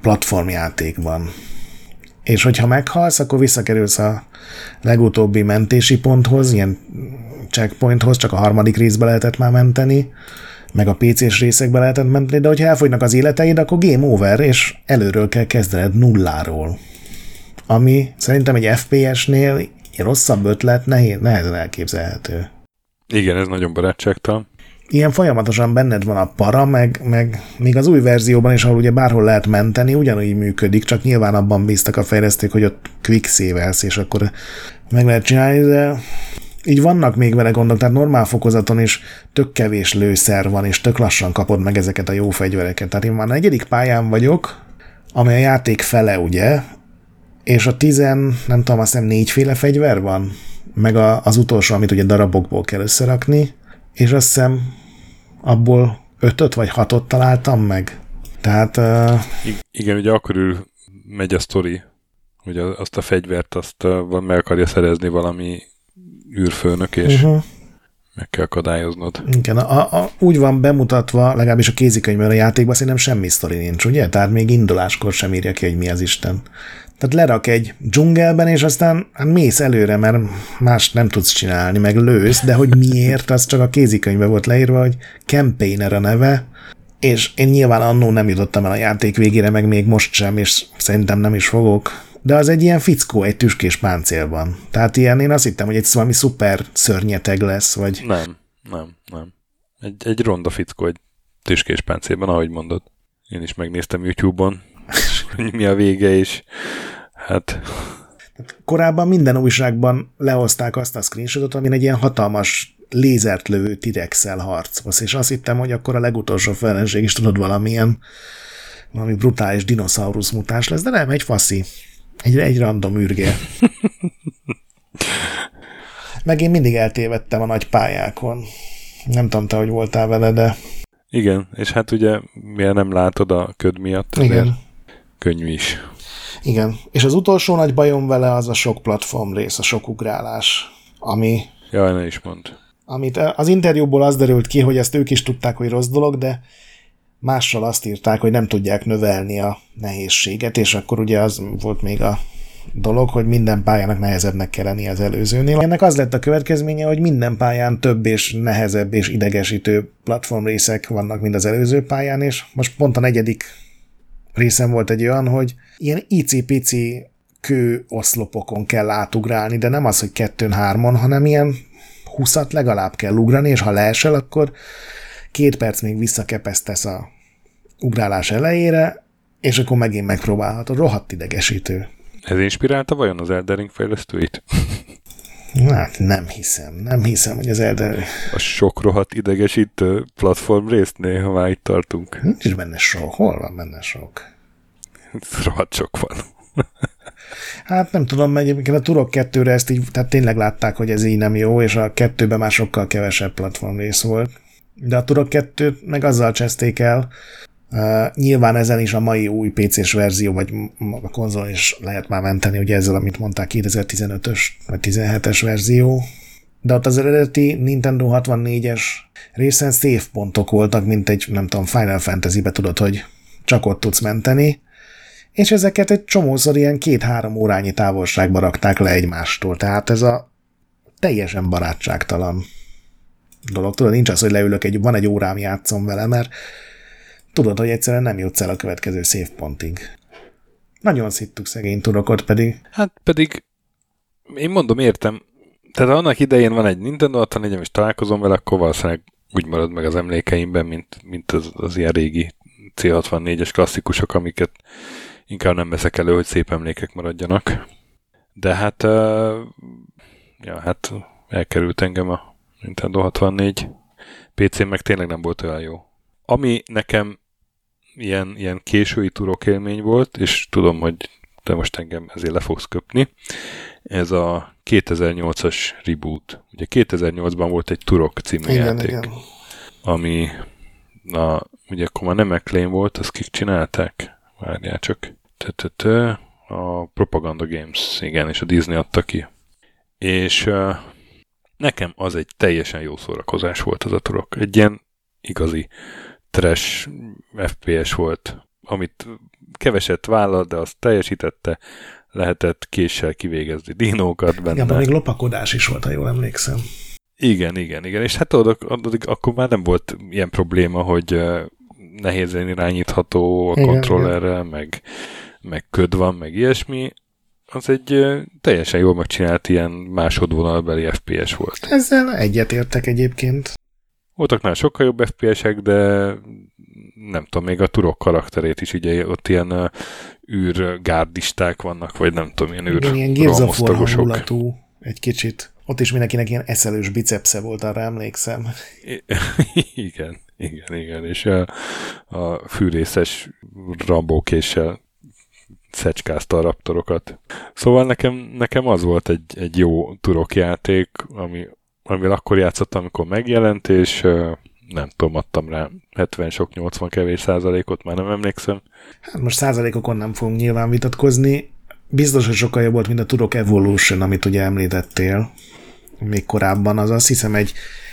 platformjátékban. És hogyha meghalsz, akkor visszakerülsz a legutóbbi mentési ponthoz, ilyen checkpointhoz, csak a harmadik részbe lehetett már menteni, meg a PC-s részekbe lehetett menteni, de hogyha elfogynak az életeid, akkor game over, és előről kell kezdened nulláról. Ami szerintem egy FPS-nél rosszabb ötlet nehéz, nehezen elképzelhető. Igen, ez nagyon barátságtalan ilyen folyamatosan benned van a para, meg, meg még az új verzióban is, ahol ugye bárhol lehet menteni, ugyanúgy működik, csak nyilván abban bíztak a fejlesztők, hogy ott quick save és akkor meg lehet csinálni, de így vannak még vele gondok, tehát normál fokozaton is tök kevés lőszer van, és tök lassan kapod meg ezeket a jó fegyvereket. Tehát én már negyedik pályán vagyok, amely a játék fele, ugye, és a tizen, nem tudom, azt hiszem négyféle fegyver van, meg a, az utolsó, amit ugye darabokból kell összerakni, és azt hiszem abból ötöt vagy hatot találtam meg. Tehát... Uh... Igen, ugye akkor ül, megy a sztori, hogy azt a fegyvert azt meg akarja szerezni valami űrfőnök, és uh-huh. meg kell akadályoznod. Igen, a, a, úgy van bemutatva, legalábbis a kézikönyvben a játékban szerintem semmi sztori nincs, ugye? Tehát még induláskor sem írja ki, hogy mi az Isten. Tehát lerak egy dzsungelben, és aztán hát mész előre, mert más nem tudsz csinálni, meg lősz, de hogy miért, az csak a kézikönyvben volt leírva, hogy campaigner a neve, és én nyilván annó nem jutottam el a játék végére, meg még most sem, és szerintem nem is fogok, de az egy ilyen fickó egy tüskés páncélban. Tehát ilyen, én azt hittem, hogy egy valami szuper szörnyeteg lesz, vagy... Nem, nem, nem. Egy, egy ronda fickó egy tüskés páncélban, ahogy mondod. Én is megnéztem YouTube-on, *laughs* mi a vége, és hát... Korábban minden újságban lehozták azt a screenshotot, amin egy ilyen hatalmas lézert lövő T-Rex-el harcolsz, és azt hittem, hogy akkor a legutolsó felenség is tudod valamilyen valami brutális dinoszaurusz mutás lesz, de nem, egy faszi. Egy, egy random űrge. *laughs* Meg én mindig eltévedtem a nagy pályákon. Nem tudom te, hogy voltál vele, de... Igen, és hát ugye miért nem látod a köd miatt, Igen. könnyű is. Igen, és az utolsó nagy bajom vele az a sok platform rész, a sok ugrálás, ami... Jaj, ne is mond. Amit az interjúból az derült ki, hogy ezt ők is tudták, hogy rossz dolog, de mással azt írták, hogy nem tudják növelni a nehézséget, és akkor ugye az volt még a dolog, hogy minden pályának nehezebbnek kell lenni az előzőnél. Ennek az lett a következménye, hogy minden pályán több és nehezebb és idegesítő platformrészek vannak, mint az előző pályán, és most pont a negyedik részem volt egy olyan, hogy ilyen icipici kő oszlopokon kell átugrálni, de nem az, hogy kettőn-hármon, hanem ilyen 20 legalább kell ugrani, és ha leesel, akkor két perc még visszakepesztesz a ugrálás elejére, és akkor megint megpróbálhatod. Rohadt idegesítő. Ez inspirálta vajon az Eldering fejlesztőit? *laughs* Hát nem hiszem, nem hiszem, hogy az Elder... A sok rohadt idegesítő platform részt néha már itt tartunk. Nincs benne sok. Hol van benne sok? rohadt sok van. *laughs* Hát nem tudom, mert egyébként a Turok 2-re ezt így, tehát tényleg látták, hogy ez így nem jó, és a kettőben már sokkal kevesebb platform rész volt. De a Turok 2 meg azzal cseszték el, Uh, nyilván ezen is a mai új PC-s verzió, vagy a konzol is lehet már menteni, ugye ezzel, amit mondták, 2015-ös vagy 17-es verzió, de ott az eredeti Nintendo 64-es részen szép pontok voltak, mint egy, nem tudom, Final Fantasy-be tudod, hogy csak ott tudsz menteni, és ezeket egy csomószor ilyen két-három órányi távolságba rakták le egymástól, tehát ez a teljesen barátságtalan dolog. Tudod, nincs az, hogy leülök, egy, van egy órám játszom vele, mert tudod, hogy egyszerűen nem jutsz el a következő szép pontig. Nagyon szittük szegény turokot pedig. Hát pedig, én mondom, értem. Tehát annak idején van egy Nintendo 64 és találkozom vele, akkor valószínűleg úgy marad meg az emlékeimben, mint, mint az, az ilyen régi C64-es klasszikusok, amiket inkább nem veszek elő, hogy szép emlékek maradjanak. De hát, uh, ja, hát elkerült engem a Nintendo 64. PC meg tényleg nem volt olyan jó. Ami nekem ilyen, ilyen késői turok élmény volt, és tudom, hogy te most engem ezért le fogsz köpni. Ez a 2008-as reboot. Ugye 2008-ban volt egy Turok című igen, játék, igen. ami na, ugye akkor már nem McLean volt, azt kik csinálták? Várjál csak. A Propaganda Games, igen, és a Disney adta ki. És nekem az egy teljesen jó szórakozás volt az a turok. Egy ilyen igazi trash FPS volt, amit keveset vállal, de azt teljesítette, lehetett késsel kivégezni dinókat benne. Igen, még lopakodás is volt, ha jól emlékszem. Igen, igen, igen. És hát addig, addig akkor már nem volt ilyen probléma, hogy nehézen irányítható a igen, kontrollerrel, igen. meg, meg köd van, meg ilyesmi. Az egy teljesen jól megcsinált ilyen másodvonalbeli FPS volt. Ezzel egyetértek egyébként. Voltak már sokkal jobb FPS-ek, de nem tudom, még a turok karakterét is, ugye ott ilyen űrgárdisták vannak, vagy nem tudom, ilyen űr Igen, ilyen hangulatú egy kicsit. Ott is mindenkinek ilyen eszelős bicepsze volt, arra emlékszem. *laughs* igen, igen, igen, és a, a fűrészes rambókéssel szecskázta a raptorokat. Szóval nekem, nekem az volt egy, egy jó turokjáték, ami amivel akkor játszottam, amikor megjelent, és nem tudom, adtam rá 70 sok 80 kevés százalékot, már nem emlékszem. Hát most százalékokon nem fogunk nyilván vitatkozni. Biztos, hogy sokkal jobb volt, mint a Turok Evolution, amit ugye említettél még korábban. Az azt hiszem egy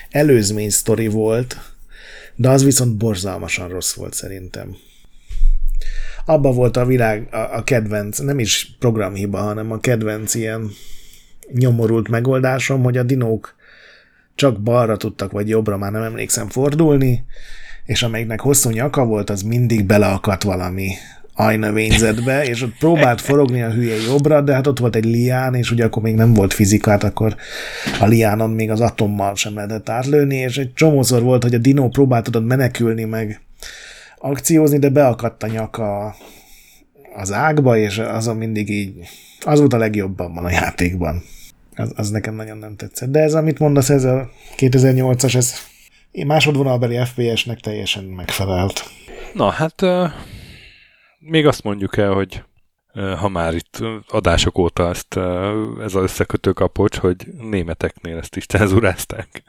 előzmény sztori volt, de az viszont borzalmasan rossz volt szerintem. Abba volt a világ a, a kedvenc, nem is programhiba, hanem a kedvenc ilyen nyomorult megoldásom, hogy a dinók csak balra tudtak, vagy jobbra, már nem emlékszem fordulni, és amelyiknek hosszú nyaka volt, az mindig beleakadt valami ajnövényzetbe, és ott próbált forogni a hülye jobbra, de hát ott volt egy lián, és ugye akkor még nem volt fizikát, akkor a liánon még az atommal sem lehetett átlőni, és egy csomószor volt, hogy a dinó próbált tudod menekülni, meg akciózni, de beakadt a nyaka az ágba, és azon mindig így, az volt a legjobb abban a játékban. Az, az nekem nagyon nem tetszett. De ez, amit mondasz, ez a 2008-as, ez másodvonalbeli FPS-nek teljesen megfelelt. Na, hát uh, még azt mondjuk el, hogy ha már itt adások óta ezt, ez az összekötő kapocs, hogy németeknél ezt is cenzurázták.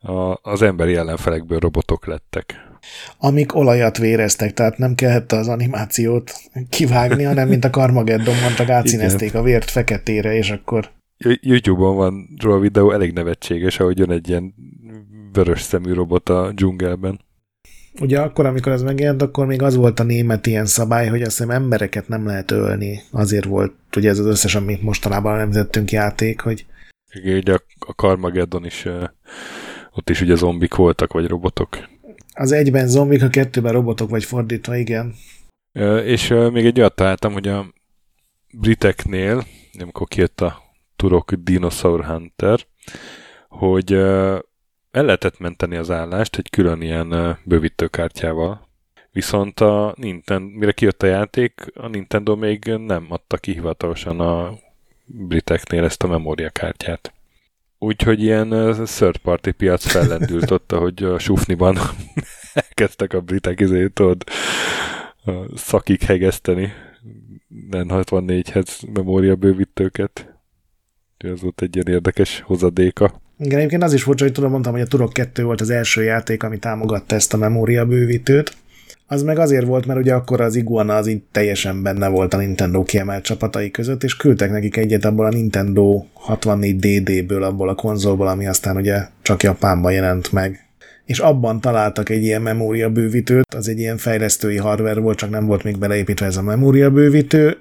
A, az emberi ellenfelekből robotok lettek. Amik olajat véreztek, tehát nem kellett az animációt kivágni, hanem mint a Carmageddonban csak *laughs* átszínezték a vért feketére, és akkor YouTube-on van róla videó, elég nevetséges, ahogy jön egy ilyen vörös szemű robot a dzsungelben. Ugye akkor, amikor ez megjelent, akkor még az volt a német ilyen szabály, hogy azt hiszem embereket nem lehet ölni. Azért volt, ugye ez az összes, amit mostanában nemzettünk játék, hogy... Igen, ugye a, Carmageddon is, ott is ugye zombik voltak, vagy robotok. Az egyben zombik, a kettőben robotok, vagy fordítva, igen. És még egy olyat találtam, hogy a briteknél, amikor kijött a Turok Dinosaur Hunter, hogy el lehetett menteni az állást egy külön ilyen bővítőkártyával, viszont a Nintendo, mire kijött a játék, a Nintendo még nem adta ki hivatalosan a briteknél ezt a memóriakártyát. Úgyhogy ilyen third party piac fellendült *laughs* ott, ahogy a sufniban elkezdtek a britek izét, tudod, szakik hegeszteni nem 64-hez memória bővítőket. Ez volt egy ilyen érdekes hozadéka. Igen, egyébként az is furcsa, hogy tudom, mondtam, hogy a Turok 2 volt az első játék, ami támogatta ezt a memória bővítőt. Az meg azért volt, mert ugye akkor az Iguana az így teljesen benne volt a Nintendo kiemelt csapatai között, és küldtek nekik egyet abból a Nintendo 64DD-ből, abból a konzolból, ami aztán ugye csak Japánban jelent meg. És abban találtak egy ilyen memória bővítőt, az egy ilyen fejlesztői hardware volt, csak nem volt még beleépítve ez a memória bővítő,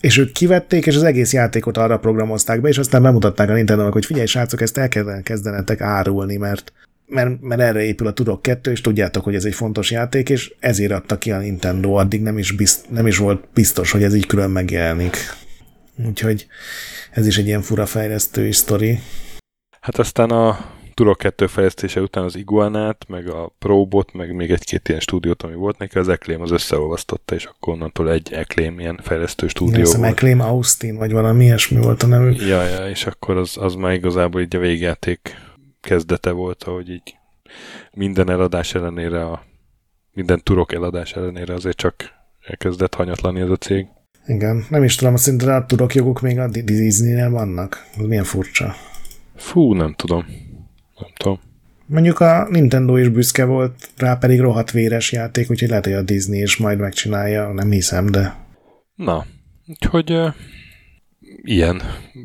és ők kivették, és az egész játékot arra programozták be, és aztán bemutatták a nintendo hogy figyelj srácok, ezt el kellene kezdenetek árulni, mert, mert, mert erre épül a Turok 2, és tudjátok, hogy ez egy fontos játék, és ezért adta ki a Nintendo, addig nem is, bizt, nem is volt biztos, hogy ez így külön megjelenik. Úgyhogy ez is egy ilyen fura fejlesztői sztori. Hát aztán a Turok 2 fejlesztése után az Iguanát, meg a Probot, meg még egy-két ilyen stúdiót, ami volt neki, az Acclaim az összeolvasztotta, és akkor onnantól egy Acclaim ilyen fejlesztő stúdió Igen, volt. Acclaim Austin, vagy valami ilyesmi volt a nevük. Ja, ja, és akkor az, az már igazából így a végjáték kezdete volt, ahogy így minden eladás ellenére, a, minden Turok eladás ellenére azért csak elkezdett hanyatlani ez a cég. Igen, nem is tudom, szinte a Turok jogok még a Disney-nél vannak. Ez milyen furcsa. Fú, nem tudom. Nem tudom. Mondjuk a Nintendo is büszke volt, rá pedig rohadt véres játék, úgyhogy lehet, hogy a Disney is majd megcsinálja, nem hiszem, de... Na, úgyhogy uh, ilyen.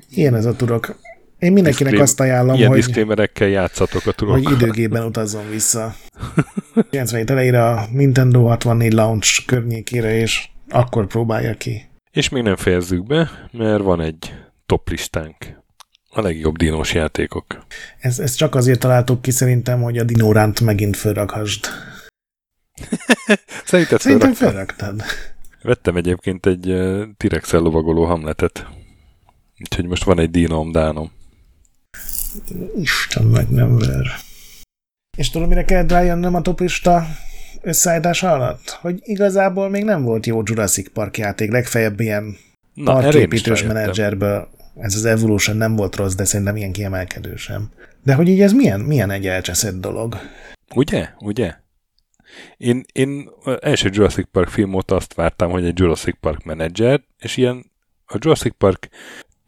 Ilyen ez a turok. Én mindenkinek Disclaim, azt ajánlom, ilyen hogy... diszklémerekkel játszatok a turok. Hogy időgében utazzon vissza. *laughs* 90 elejére a Nintendo 64 launch környékére, és akkor próbálja ki. És még nem fejezzük be, mert van egy top listánk a legjobb dinós játékok. Ez, ez csak azért találtuk ki szerintem, hogy a dinóránt megint felrakhasd. *laughs* Szerinted Szerintem felraktad. Vettem egyébként egy uh, t lovagoló hamletet. Úgyhogy most van egy dínom, dánom. Isten meg nem ver. És tudod, mire kell rájönnöm a toplista összeállítása alatt? Hogy igazából még nem volt jó Jurassic Park játék, legfeljebb ilyen Na, parképítős menedzserből ez az Evolution nem volt rossz, de szerintem ilyen kiemelkedő sem. De hogy így ez milyen, milyen egy elcseszett dolog? Ugye? Ugye? Én, én első Jurassic Park film óta azt vártam, hogy egy Jurassic Park menedzser, és ilyen a Jurassic Park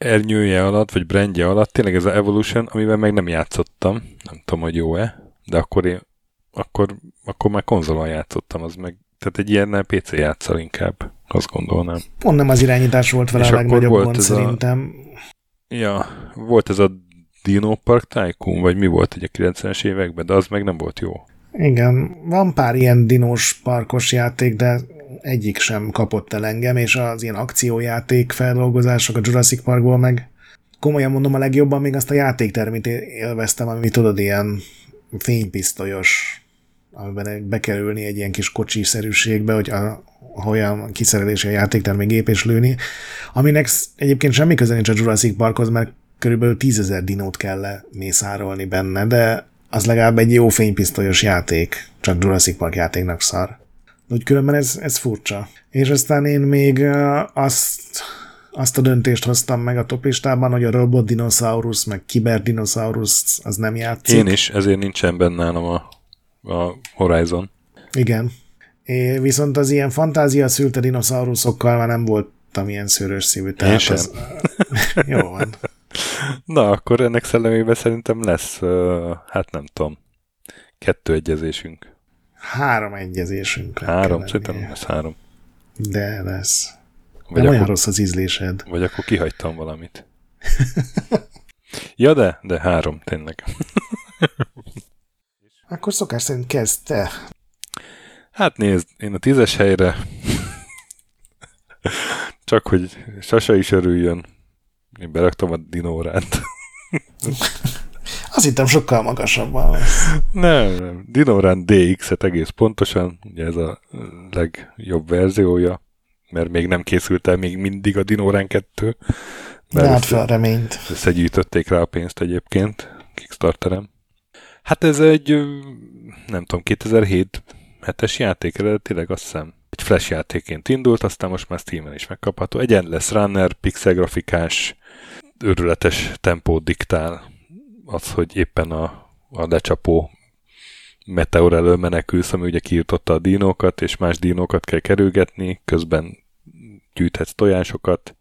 ernyője alatt, vagy brandje alatt tényleg ez az Evolution, amivel meg nem játszottam. Nem tudom, hogy jó-e, de akkor én akkor, akkor már konzolon játszottam, az meg tehát egy ilyen PC játszal inkább, azt gondolnám. Pont nem az irányítás volt vele és a legnagyobb volt gond szerintem. A, ja, volt ez a Dino Park Tycoon, vagy mi volt egy a 90-es években, de az meg nem volt jó. Igen, van pár ilyen dinós parkos játék, de egyik sem kapott el engem, és az ilyen akciójáték feldolgozások a Jurassic Parkból meg komolyan mondom a legjobban még azt a játéktermét élveztem, ami tudod, ilyen fénypisztolyos amiben be kell ülni egy ilyen kis kocsiszerűségbe, hogy a, olyan kiszerelési a játékter még gép és lőni, aminek egyébként semmi köze nincs a Jurassic Parkhoz, mert körülbelül tízezer dinót kell mészárolni benne, de az legalább egy jó fénypisztolyos játék, csak Jurassic Park játéknak szar. Úgy különben ez, ez furcsa. És aztán én még azt, azt a döntést hoztam meg a toplistában, hogy a Robot Dinosaurus, meg Kiber Dinosaurus az nem játszik. Én is, ezért nincsen benne nálam a a Horizon. Igen. É, viszont az ilyen fantázia szülte dinoszauruszokkal már nem voltam ilyen szőrös szívű. Tehát Én sem. Az... *laughs* Jó van. Na, akkor ennek szellemében szerintem lesz, hát nem tudom, kettő egyezésünk. Három egyezésünk. Három? Szerintem lesz három. De lesz. Vagy nem akkor, olyan rossz az ízlésed. Vagy akkor kihagytam valamit. ja, de, de három, tényleg. *laughs* Akkor szokás szerint kezd te. Hát nézd, én a tízes helyre csak hogy Sasa is örüljön. Én beraktam a dinórát. *laughs* Azt hittem sokkal magasabban lesz. Nem, nem. Dinorán DX-et egész pontosan. Ugye ez a legjobb verziója, mert még nem készült el még mindig a Dinorán 2. Mert hát fel reményt. Összegyűjtötték rá a pénzt egyébként Kickstarterem. Hát ez egy, nem tudom, 2007 hetes játék eredetileg, azt hiszem. Egy flash játékként indult, aztán most már Steam-en is megkapható. Egy endless runner, pixel grafikás, őrületes tempót diktál. Az, hogy éppen a, a lecsapó meteor elől menekülsz, ami ugye kiirtotta a dinókat, és más dinókat kell kerülgetni, közben gyűjthetsz tojásokat,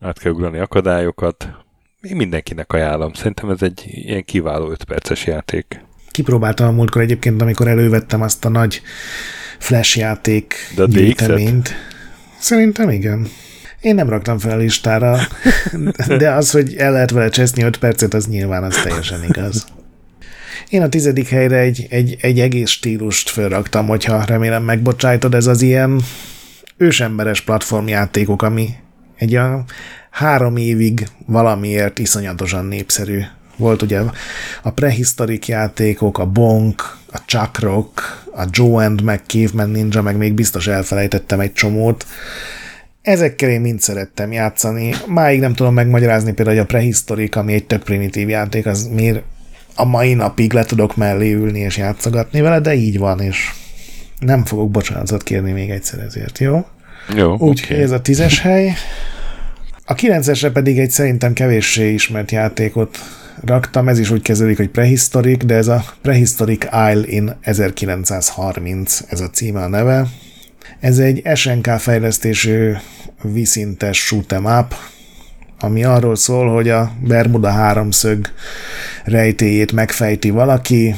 át kell ugrani akadályokat. Én mindenkinek ajánlom. Szerintem ez egy ilyen kiváló 5 perces játék. Kipróbáltam a múltkor egyébként, amikor elővettem azt a nagy flash játék De a. Szerintem igen. Én nem raktam fel a listára, de az, hogy el lehet vele cseszni 5 percet, az nyilván az teljesen igaz. Én a tizedik helyre egy, egy, egy egész stílust felraktam, hogyha remélem megbocsájtod, ez az ilyen ősemberes platformjátékok, ami egy a három évig valamiért iszonyatosan népszerű. Volt ugye a prehisztorik játékok, a Bonk, a Chuck Rock, a Joe and meg Caveman Ninja, meg még biztos elfelejtettem egy csomót. Ezekkel én mind szerettem játszani. Máig nem tudom megmagyarázni például, hogy a prehisztorik, ami egy tök primitív játék, az miért a mai napig le tudok mellé ülni és játszogatni vele, de így van, és nem fogok bocsánatot kérni még egyszer ezért, jó? Jó, Úgy, oké. ez a tízes *laughs* hely. A kilencesre pedig egy szerintem kevéssé ismert játékot raktam, ez is úgy kezdődik, hogy prehistorik, de ez a Prehistoric Isle in 1930, ez a címe a neve. Ez egy SNK fejlesztésű viszintes shoot'em up, ami arról szól, hogy a Bermuda háromszög rejtéjét megfejti valaki.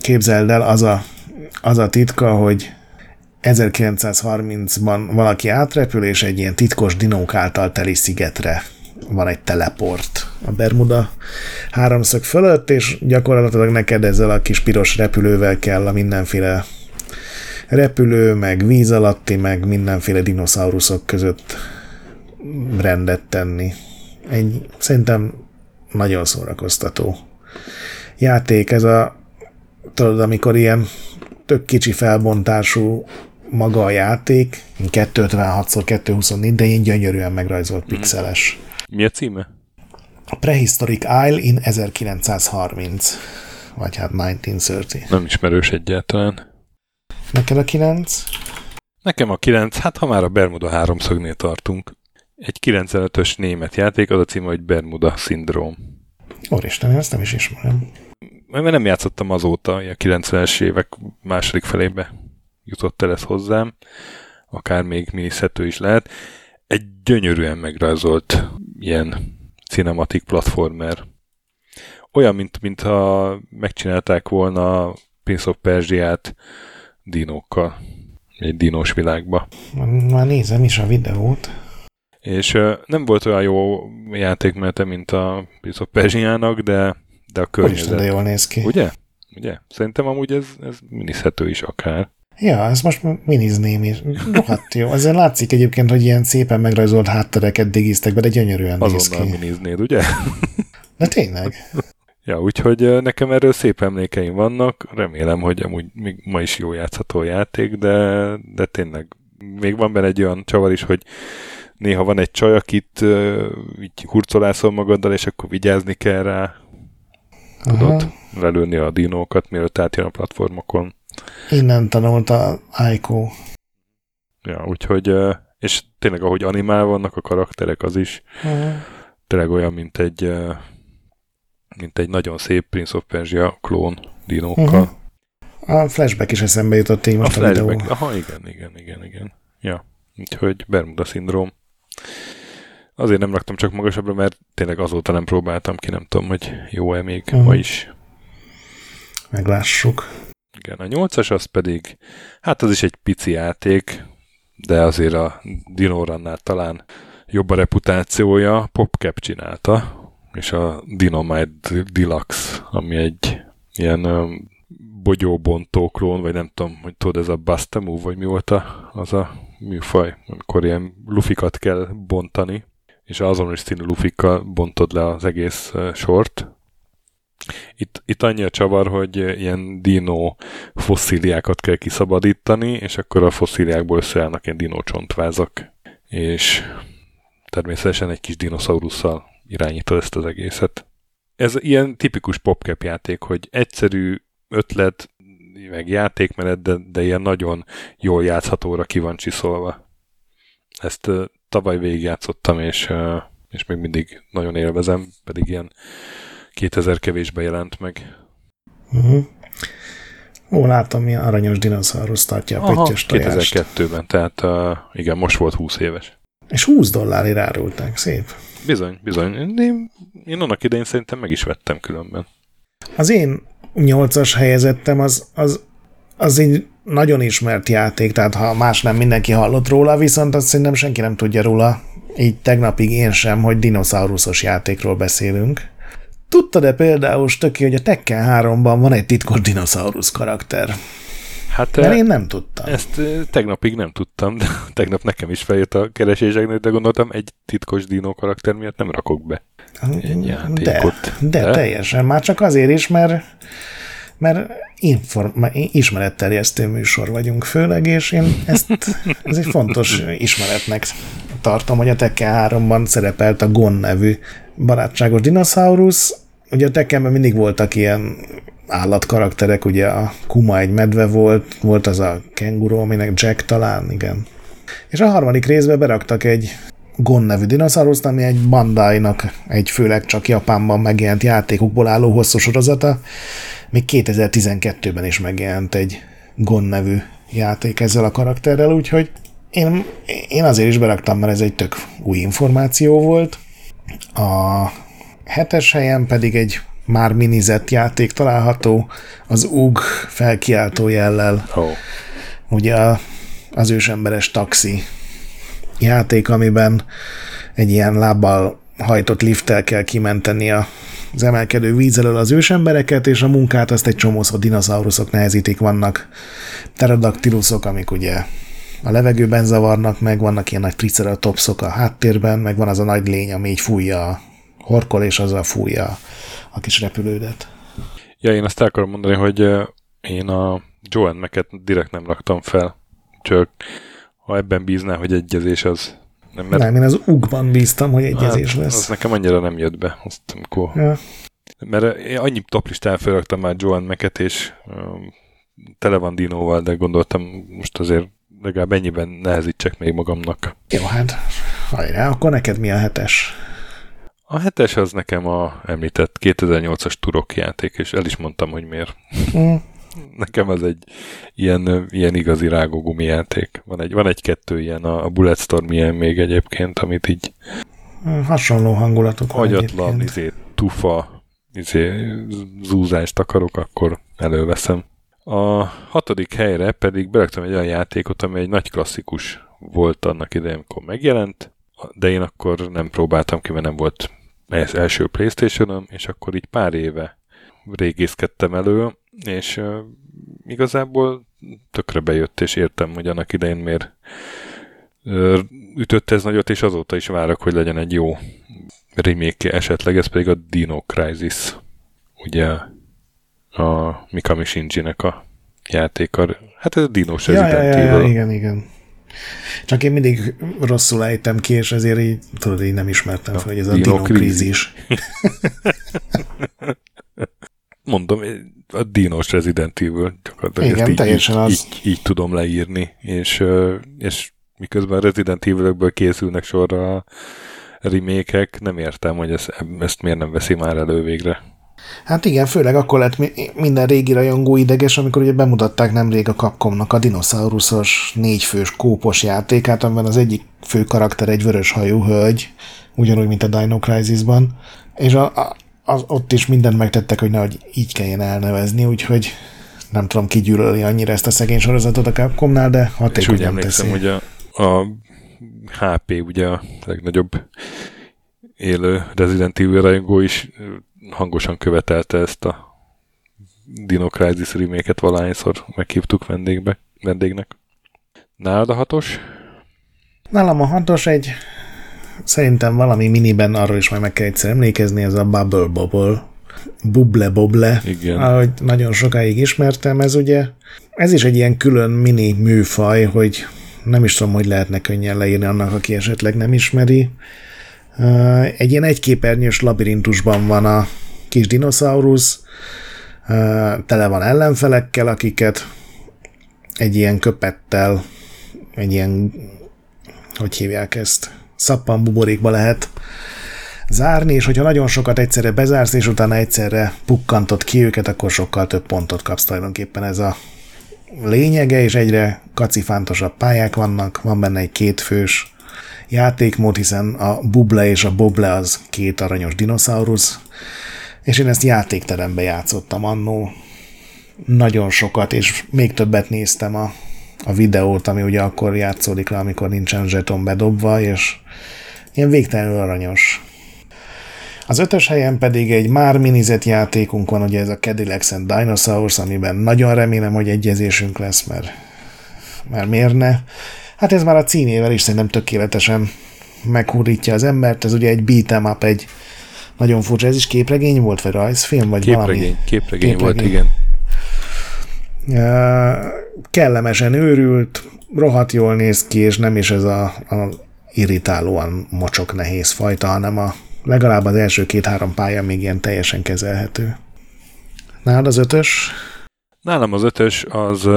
Képzeld el, az a, az a titka, hogy 1930-ban valaki átrepül, és egy ilyen titkos dinók által teli szigetre van egy teleport a Bermuda háromszög fölött, és gyakorlatilag neked ezzel a kis piros repülővel kell a mindenféle repülő, meg víz alatti, meg mindenféle dinoszauruszok között rendet tenni. Egy szerintem nagyon szórakoztató játék. Ez a, tudod, amikor ilyen tök kicsi felbontású maga a játék, 256x224, de ilyen gyönyörűen megrajzolt pixeles. Mi a címe? A Prehistoric Isle in 1930, vagy hát 1930. Nem ismerős egyáltalán. Neked a 9? Nekem a 9, hát ha már a Bermuda háromszögnél tartunk. Egy 95-ös német játék, az a címe, hogy Bermuda Syndrome. Úristen, én ezt nem is ismerem. Mert nem játszottam azóta, a 90-es évek második felébe jutott el ez hozzám, akár még miniszhető is lehet. Egy gyönyörűen megrajzolt ilyen cinematic platformer. Olyan, mint, mintha megcsinálták volna a Prince of Persia-t dinókkal. Egy dinós világba. Már nézem is a videót. És uh, nem volt olyan jó játékmenete, mint a Prince of Persia-nak, de, de a Úristen, környezet. de jól néz ki. Ugye? Ugye? Szerintem amúgy ez, ez minizhető is akár. Ja, ezt most minizném is. Rohadt jó. Ezzel látszik egyébként, hogy ilyen szépen megrajzolt háttereket digiztek be, de gyönyörűen néz Azonnal ki. miniznéd, ugye? De tényleg. Ja, úgyhogy nekem erről szép emlékeim vannak. Remélem, hogy amúgy még ma is jó játszható játék, de, de tényleg még van benne egy olyan csavar is, hogy néha van egy csaj, akit ö, így hurcolászol magaddal, és akkor vigyázni kell rá, tudod, Aha. lelőni a dinókat, mielőtt átjön a platformokon. Innen tanulta Aiko. Ja, úgyhogy, ö, és tényleg ahogy animál vannak a karakterek, az is Aha. tényleg olyan, mint egy ö, mint egy nagyon szép Prince of Persia klón dinókkal. Uh-huh. A flashback is eszembe jutott így A most a, videó. flashback. Aha, igen, igen, igen, igen. Ja, úgyhogy Bermuda szindróm. Azért nem raktam csak magasabbra, mert tényleg azóta nem próbáltam ki, nem tudom, hogy jó-e még Mhm. ma is. Meglássuk. Igen, a nyolcas az pedig, hát az is egy pici játék, de azért a Dinorannál talán jobb a reputációja, PopCap csinálta, és a Dynamite Deluxe, ami egy ilyen bogyóbontó klón, vagy nem tudom, hogy tudod, ez a Basta Move, vagy mi volt az a műfaj, amikor ilyen lufikat kell bontani, és azonos színű lufikkal bontod le az egész sort. Itt, itt annyi a csavar, hogy ilyen dino fosszíliákat kell kiszabadítani, és akkor a fosszíliákból összeállnak ilyen dino csontvázak, és természetesen egy kis dinoszaurusszal irányítod ezt az egészet. ez ilyen tipikus popcap játék, hogy egyszerű ötlet, meg játékmenet, de, de ilyen nagyon jól játszhatóra ki van csiszolva. Ezt uh, tavaly végigjátszottam, és, uh, és még mindig nagyon élvezem, pedig ilyen 2000 kevésbe jelent meg. Uh-huh. Ó, láttam, milyen aranyos dinoszaurusz tartja a pöttyös 2002-ben, tehát uh, igen, most volt 20 éves. És 20 dollárért árulták, szép. Bizony, bizony. Én, én annak idején szerintem meg is vettem különben. Az én nyolcas helyezettem az, az, az egy nagyon ismert játék, tehát ha más nem mindenki hallott róla, viszont azt szerintem senki nem tudja róla, így tegnapig én sem, hogy dinoszauruszos játékról beszélünk. Tudtad-e például, Stöki, hogy a Tekken 3-ban van egy titkos dinoszaurusz karakter? Hát, Mert én nem tudtam. Ezt tegnapig nem tudtam, de *laughs* tegnap nekem is feljött a kereséseknek, de gondoltam, egy titkos dino karakter miatt nem rakok be egy játékot. De, de, de? teljesen. Már csak azért is, mert mert inform, ismeretterjesztő műsor vagyunk főleg, és én ezt, *laughs* ez egy fontos ismeretnek tartom, hogy a Tekken 3-ban szerepelt a Gon nevű barátságos dinoszaurusz. Ugye a Tekkenben mindig voltak ilyen állatkarakterek, ugye a Kuma egy medve volt, volt az a kenguru, aminek Jack talán, igen. És a harmadik részbe beraktak egy Gon nevű dinoszauruszt, ami egy Bandai-nak egy főleg csak Japánban megjelent játékokból álló hosszú sorozata. Még 2012-ben is megjelent egy Gon nevű játék ezzel a karakterrel, úgyhogy én, én azért is beraktam, mert ez egy tök új információ volt. A hetes helyen pedig egy már minizett játék található, az UG felkiáltó jellel. Oh. Ugye az ősemberes taxi játék, amiben egy ilyen lábbal hajtott lifttel kell kimenteni a az emelkedő víz elől az ősembereket, és a munkát azt egy csomószor dinoszauruszok nehezítik, vannak pterodaktiluszok, amik ugye a levegőben zavarnak, meg vannak ilyen nagy triceratopszok a háttérben, meg van az a nagy lény, ami így fújja a horkol, és azzal fújja a kis repülődet. Ja, én azt el akarom mondani, hogy én a Joan Meket direkt nem raktam fel, csak ha ebben bízná, hogy egyezés az nem, mert... nem én az ugban bíztam, hogy egyezés hát, lesz. Az nekem annyira nem jött be. Azt, amikor... ja. Mert én annyi toplistán felraktam már Joan Meket, és um, tele van dinóval, de gondoltam most azért legalább ennyiben nehezítsek még magamnak. Jó, hát hajrá, akkor neked mi a hetes? A hetes az nekem a említett 2008-as turok játék, és el is mondtam, hogy miért. Mm. *laughs* nekem ez egy ilyen, ilyen igazi rágógumi játék. Van egy, van egy-kettő ilyen, a Bulletstorm ilyen még egyébként, amit így mm, hasonló hangulatok agyatlan, izé, tufa, izé, zúzást akarok, akkor előveszem. A hatodik helyre pedig beraktam egy olyan játékot, ami egy nagy klasszikus volt annak idején, amikor megjelent, de én akkor nem próbáltam ki, mert nem volt ez első playstation és akkor így pár éve régészkedtem elő, és uh, igazából tökre bejött, és értem, hogy annak idején miért uh, ütött ez nagyot, és azóta is várok, hogy legyen egy jó remake esetleg, ez pedig a Dino Crisis, ugye a Mikami Shinji-nek a játéka. Hát ez a Dinos ja, ja, ja, ja, igen, igen. Csak én mindig rosszul ejtem ki, és ezért így, tudod, így nem ismertem fel, hogy ez a Dino, Crisis. *laughs* Mondom, a Dinos Resident Evil, gyakorlatilag Igen, ezt így, teljesen így, az. így, így, tudom leírni, és, és miközben Resident Evil-ökből készülnek sorra a remake nem értem, hogy ezt, ezt miért nem veszi már elő végre. Hát igen, főleg akkor lett minden régi rajongó ideges, amikor ugye bemutatták nemrég a Capcomnak a dinoszauruszos négyfős kópos játékát, amiben az egyik fő karakter egy vörös hajú hölgy, ugyanúgy, mint a Dino Crisis-ban, és a, a, az, ott is mindent megtettek, hogy nehogy így kelljen elnevezni, úgyhogy nem tudom, ki gyűlöli annyira ezt a szegény sorozatot a Capcomnál, de hatékonyan És úgy emlékszem, hogy a, a HP ugye a legnagyobb élő Resident Evil rajongó is hangosan követelte ezt a Dino Crisis remake-et valahányszor meghívtuk vendégbe, vendégnek. Nálad a hatos? Nálam a hatos egy szerintem valami miniben arról is majd meg kell egyszer emlékezni, ez a Bubble Bobble. Bubble Bobble, Igen. ahogy nagyon sokáig ismertem, ez ugye, ez is egy ilyen külön mini műfaj, hogy nem is tudom, hogy lehetne könnyen leírni annak, aki esetleg nem ismeri. Egy ilyen egyképernyős labirintusban van a kis dinoszaurusz, tele van ellenfelekkel, akiket egy ilyen köpettel, egy ilyen, hogy hívják ezt, szappan buborékba lehet zárni, és hogyha nagyon sokat egyszerre bezársz, és utána egyszerre pukkantod ki őket, akkor sokkal több pontot kapsz tulajdonképpen. Ez a lényege, és egyre kacifántosabb pályák vannak, van benne egy kétfős játékmód, hiszen a Buble és a Boble az két aranyos dinoszaurusz, és én ezt játékterembe játszottam annó nagyon sokat, és még többet néztem a, a videót, ami ugye akkor játszódik le, amikor nincsen zseton bedobva, és ilyen végtelenül aranyos. Az ötös helyen pedig egy már minizett játékunk van, ugye ez a Cadillacs and Dinosaurs, amiben nagyon remélem, hogy egyezésünk lesz, mert, mert miért ne. Hát ez már a címével is szerintem tökéletesen meghurítja az embert, ez ugye egy beat'em up, egy nagyon furcsa, ez is képregény volt, vagy rajzfilm, vagy képregény, valami? Képregény, képregény volt, igen. Uh, kellemesen őrült, rohadt jól néz ki, és nem is ez a, a irritálóan mocsok nehéz fajta, hanem a legalább az első két-három pálya még ilyen teljesen kezelhető. Nálad az ötös? Nálam az ötös az,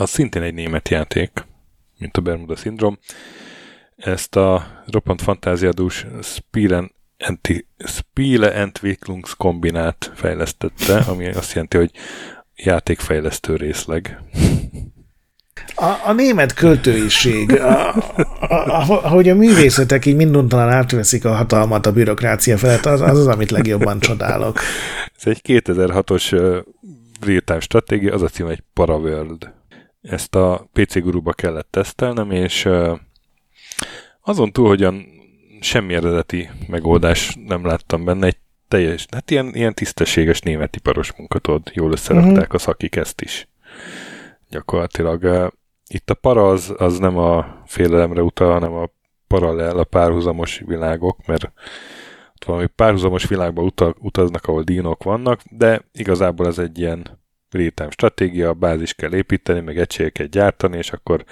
az szintén egy német játék, mint a Bermuda Syndrome. Ezt a roppant fantáziadús Spielen Spiele Entwicklungs kombinát fejlesztette, ami azt jelenti, hogy játékfejlesztő részleg. A, a német költőiség, a, a, a, ahogy a művészetek így minduntalan átveszik a hatalmat a bürokrácia felett, az az, az amit legjobban csodálok. Ez egy 2006-os uh, real-time stratégia, az a cím egy Paraworld. Ezt a PC guruba kellett tesztelnem, és azon túl, hogyan semmi eredeti megoldás nem láttam benne, egy teljes, hát ilyen, ilyen tisztességes német iparos munkatod, jól összerakták uh-huh. a szakik ezt is. Gyakorlatilag itt a para az, az nem a félelemre utal, hanem a paralel, a párhuzamos világok, mert ott valami párhuzamos világba utaznak, ahol dínok vannak, de igazából ez egy ilyen rétem stratégia, a bázis kell építeni, meg egységeket gyártani, és akkor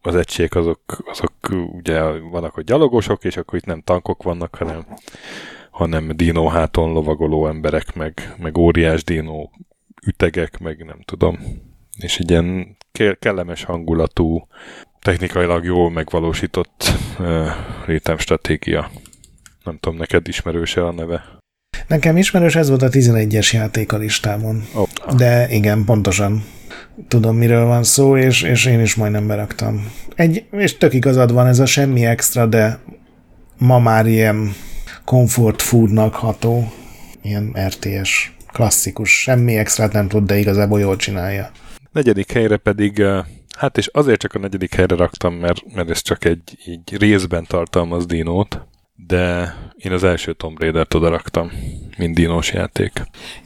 az egységek azok, azok ugye vannak a gyalogosok, és akkor itt nem tankok vannak, hanem, hanem dino háton lovagoló emberek, meg, meg óriás dino ütegek, meg nem tudom. És egy ilyen kellemes hangulatú, technikailag jól megvalósított uh, rétem stratégia. Nem tudom, neked ismerőse a neve? Nekem ismerős, ez volt a 11-es játék a listámon. Oh. De igen, pontosan tudom, miről van szó, és, és én is majdnem beraktam. Egy, és tök igazad van, ez a semmi extra, de ma már ilyen comfort foodnak ható, ilyen RTS, klasszikus, semmi extra nem tud, de igazából jól csinálja. Negyedik helyre pedig, hát és azért csak a negyedik helyre raktam, mert, mert ez csak egy így részben tartalmaz dinót, de én az első Tomb Raider-t oda raktam, mint dinós játék.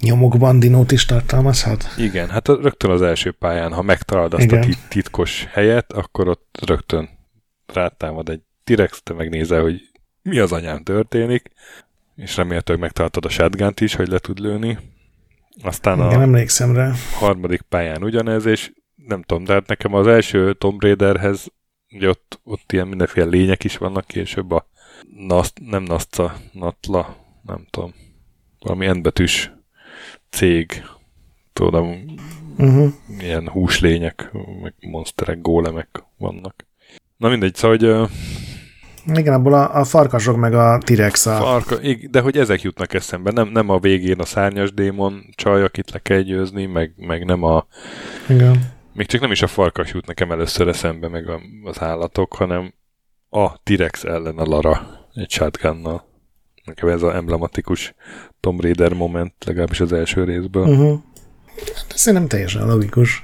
Nyomokban dinót is tartalmazhat? Igen, hát rögtön az első pályán, ha megtalálod azt Igen. a titkos helyet, akkor ott rögtön rátámad egy T-rex, te megnézel, hogy mi az anyám történik, és remélhetőleg megtaláltad a shotgun is, hogy le tud lőni. Aztán Igen, a emlékszem rá. harmadik pályán ugyanez, és nem tudom, de hát nekem az első Tomb Raiderhez, ugye ott, ott ilyen mindenféle lények is vannak később, a Naszt, nem Naszca, Natla, nem tudom, valami endbetűs cég, tudom, uh-huh. ilyen húslények, meg monsterek, gólemek vannak. Na mindegy, szóval, hogy igen, abból a, a farkasok meg a a... Farka, de hogy ezek jutnak eszembe, nem, nem a végén a szárnyas démon csaj, akit le kell győzni, meg, meg nem a... Igen. Még csak nem is a farkas jut nekem először eszembe, meg a, az állatok, hanem a T-rex ellen a Lara egy shotgunnal. Nekem ez az emblematikus Tomb Raider moment, legalábbis az első részből. Uh-huh. Ez szerintem teljesen logikus.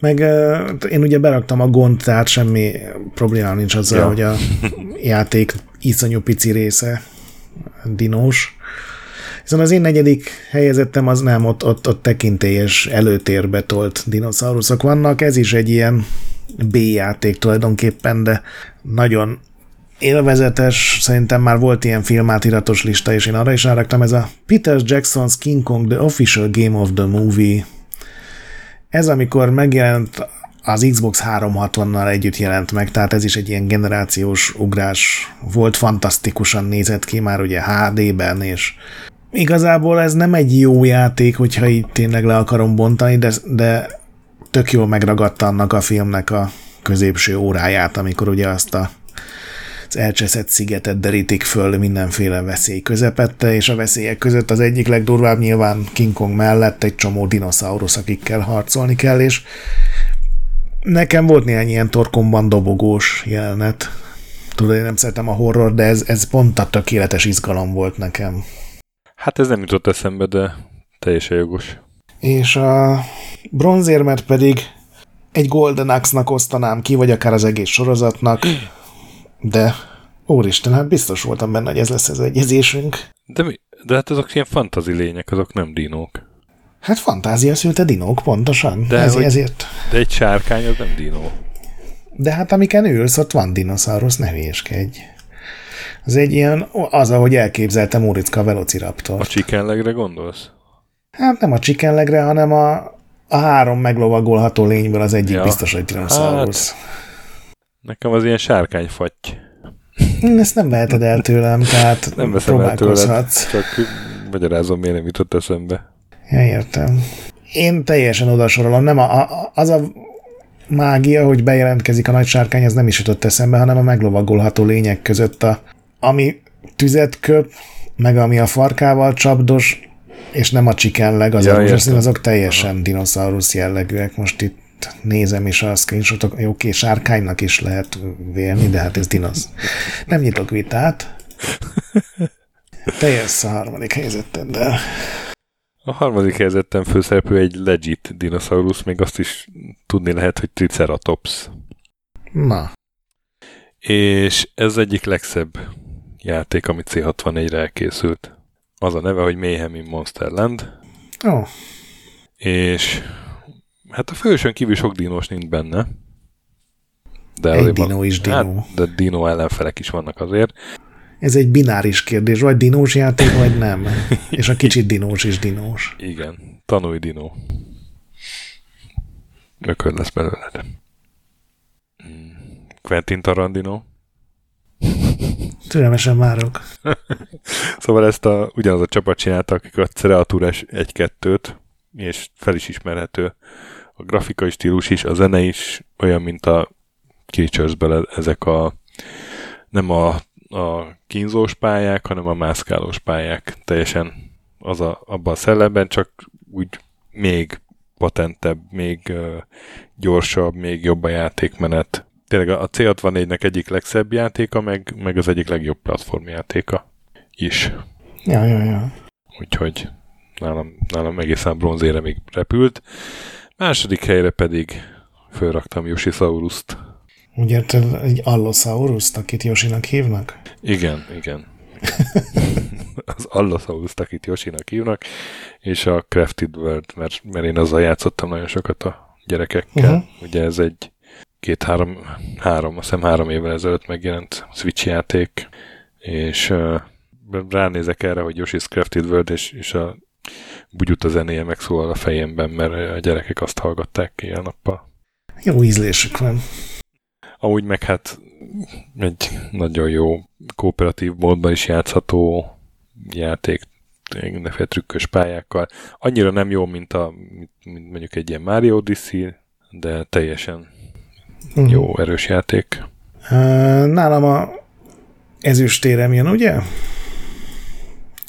Meg uh, én ugye beraktam a gond, tehát semmi probléma nincs azzal, ja. hogy a *laughs* játék iszonyú pici része dinós. Viszont az én negyedik helyezettem az nem, ott, ott, ott tekintélyes előtérbe tolt dinoszauruszok vannak. Ez is egy ilyen B-játék tulajdonképpen, de nagyon élvezetes, szerintem már volt ilyen filmátiratos lista, és én arra is ráraktam, ez a Peter Jackson's King Kong The Official Game of the Movie. Ez amikor megjelent az Xbox 360-nal együtt jelent meg, tehát ez is egy ilyen generációs ugrás volt, fantasztikusan nézett ki már ugye HD-ben, és igazából ez nem egy jó játék, hogyha itt tényleg le akarom bontani, de, de tök jól megragadta annak a filmnek a középső óráját, amikor ugye azt a az elcseszett szigetet derítik föl mindenféle veszély közepette, és a veszélyek között az egyik legdurvább nyilván King Kong mellett egy csomó dinoszaurusz, akikkel harcolni kell, és nekem volt néhány ilyen torkomban dobogós jelenet. Tudod, én nem szeretem a horror, de ez, ez pont a tökéletes izgalom volt nekem. Hát ez nem jutott eszembe, de teljesen jogos. És a bronzérmet pedig egy Golden Axe-nak osztanám ki, vagy akár az egész sorozatnak, de úristen, hát biztos voltam benne, hogy ez lesz az egyezésünk. De, mi? de hát azok ilyen fantazi lények, azok nem dinók. Hát fantázia szülte dinók, pontosan. De, Ez, hogy- ezért. De egy sárkány az nem dinó. De hát amiken ülsz, ott van dinoszaurusz, ne hülyéskedj. Az egy ilyen, az, ahogy elképzeltem Muricka Velociraptor. A csikenlegre gondolsz? Hát nem a csikenlegre, hanem a, a három meglovagolható lényből az egyik Ja. biztos, hogy dinoszaurusz. Nekem az ilyen sárkányfatty. Hát. Ezt nem veheted el tőlem, tehát *laughs* Nem veszem el tőled, csak magyarázom, miért nem jutott eszembe. Ja, értem. Én teljesen odasorolom. Nem a, a, az a mágia, hogy bejelentkezik a nagy sárkány, az nem is jutott eszembe, hanem a meglovagolható lények között, a, ami tüzet köp, meg ami a farkával csapdos, és nem a csikenleg, az Ja, értem. azok teljesen dinoszaurusz jellegűek. Most itt nézem is a screenshotok, jó, oké, sárkánynak is lehet vélni, de hát ez dinosz. Nem nyitok vitát. Te jössz a harmadik helyzeteddel. A harmadik helyzetten főszereplő egy legit dinoszaurusz, még azt is tudni lehet, hogy Triceratops. Na, És ez egyik legszebb játék, ami C64-re elkészült. Az a neve, hogy Mayhem in Monsterland, ó, és hát a fősön kívül sok dinós nincs benne. De Egy dinó is dinó. Hát, de dinó ellenfelek is vannak azért. Ez egy bináris kérdés, vagy dinós játék, vagy nem. *laughs* És a kicsit dinós is dinós. Igen, tanulj dinó. Ökör lesz belőled. Mm, Quentin Tarantino. Türelmesen várok. *laughs* Szóval ezt a, ugyanaz a csapat csinálta, akik a Cereatúrás 1-2-t, és fel is ismerhető. A grafikai stílus is, a zene is olyan, mint a Creatures-ből ezek a nem a, a kínzós pályák, hanem a mászkálós pályák. Teljesen az a, abban a szellemben, csak úgy még patentebb, még uh, gyorsabb, még jobb a játékmenet. Tényleg a C64-nek egyik legszebb játéka, meg, meg az egyik legjobb platformjátéka is. Ja, ja, ja. Úgyhogy nálam, nálam egészen bronzére még repült. Második helyre pedig fölraktam Yoshisaurus-t. Úgy érted, egy Allosaurus, akit Josinak hívnak? Igen, igen. *laughs* az allosaurus akit Yoshinak hívnak, és a Crafted World, mert, mert én azzal játszottam nagyon sokat a gyerekekkel. Uh-huh. Ugye ez egy két-három, három, azt hiszem három évvel ezelőtt megjelent Switch játék, és uh, ránézek erre, hogy Yoshi's Crafted World, és, és a bugyut a zenéje megszólal a fejemben, mert a gyerekek azt hallgatták éjjel-nappal. Jó ízlésük van. Amúgy meg hát egy nagyon jó kooperatív módban is játszható játék, mindenféle trükkös pályákkal. Annyira nem jó, mint, a, mint mondjuk egy ilyen Mario Odyssey, de teljesen Mhm. jó, erős játék. Uh, nálam a ezüstérem jön, ugye?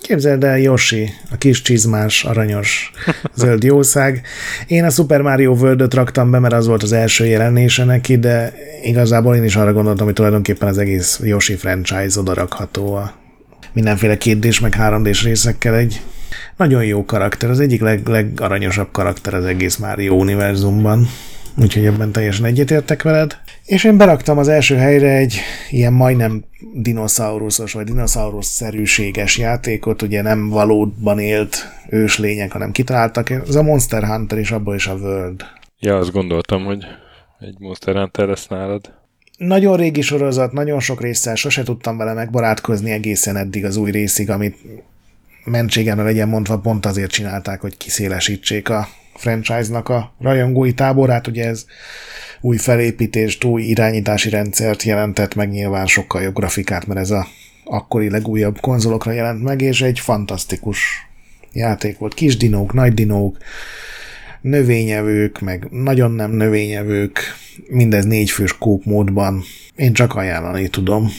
Képzeld el Yoshi, a kis csizmás, aranyos, *laughs* zöld jószág. Én a Super Mario world raktam be, mert az volt az első jelenése neki, de igazából én is arra gondoltam, hogy tulajdonképpen az egész Yoshi franchise odarakható a mindenféle 2 meg 3 d részekkel egy nagyon jó karakter, az egyik leg, legaranyosabb karakter az egész Mario univerzumban. Úgyhogy ebben teljesen egyetértek veled. És én beraktam az első helyre egy ilyen majdnem dinoszauruszos vagy dinoszaurusz-szerűséges játékot, ugye nem valóban élt őslények, hanem kitaláltak. Ez a Monster Hunter és abból is a World. Ja, azt gondoltam, hogy egy Monster Hunter lesz nálad. Nagyon régi sorozat, nagyon sok résszel sose tudtam vele megbarátkozni egészen eddig az új részig, amit mentségemre legyen mondva, pont azért csinálták, hogy kiszélesítsék a franchise-nak a rajongói táborát, ugye ez új felépítést, új irányítási rendszert jelentett meg, nyilván sokkal jobb grafikát, mert ez a akkori legújabb konzolokra jelent meg, és egy fantasztikus játék volt. Kis dinók, nagy dinók, növényevők, meg nagyon nem növényevők, mindez négyfős kóp módban. Én csak ajánlani tudom.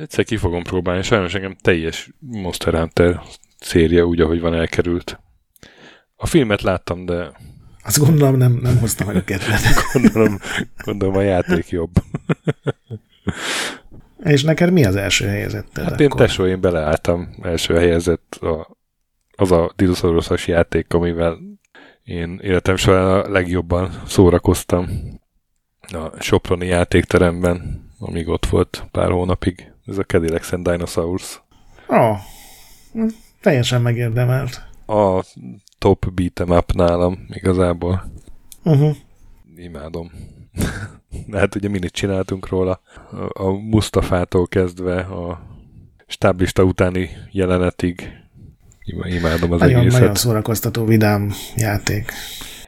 Egyszer ki fogom próbálni, sajnos engem teljes Monster Hunter széria úgy, ahogy van elkerült. A filmet láttam, de... Azt gondolom nem, nem hoztam meg a kedvet. *laughs* gondolom, gondolom a játék jobb. *laughs* És neked mi az első helyezett? Hát én tesó, én beleálltam első helyezett a, az a dinoszauruszos játék, amivel én életem során a legjobban szórakoztam a Soproni játékteremben, amíg ott volt pár hónapig. Ez a Cadillac and Dinosaurs. Ó, oh, teljesen megérdemelt. A top beat'em up nálam igazából. Uh-huh. Imádom. *laughs* Hát ugye minit csináltunk róla. A Mustafától kezdve a stáblista utáni jelenetig imádom az nagyon, egészet. Nagyon szórakoztató, vidám játék.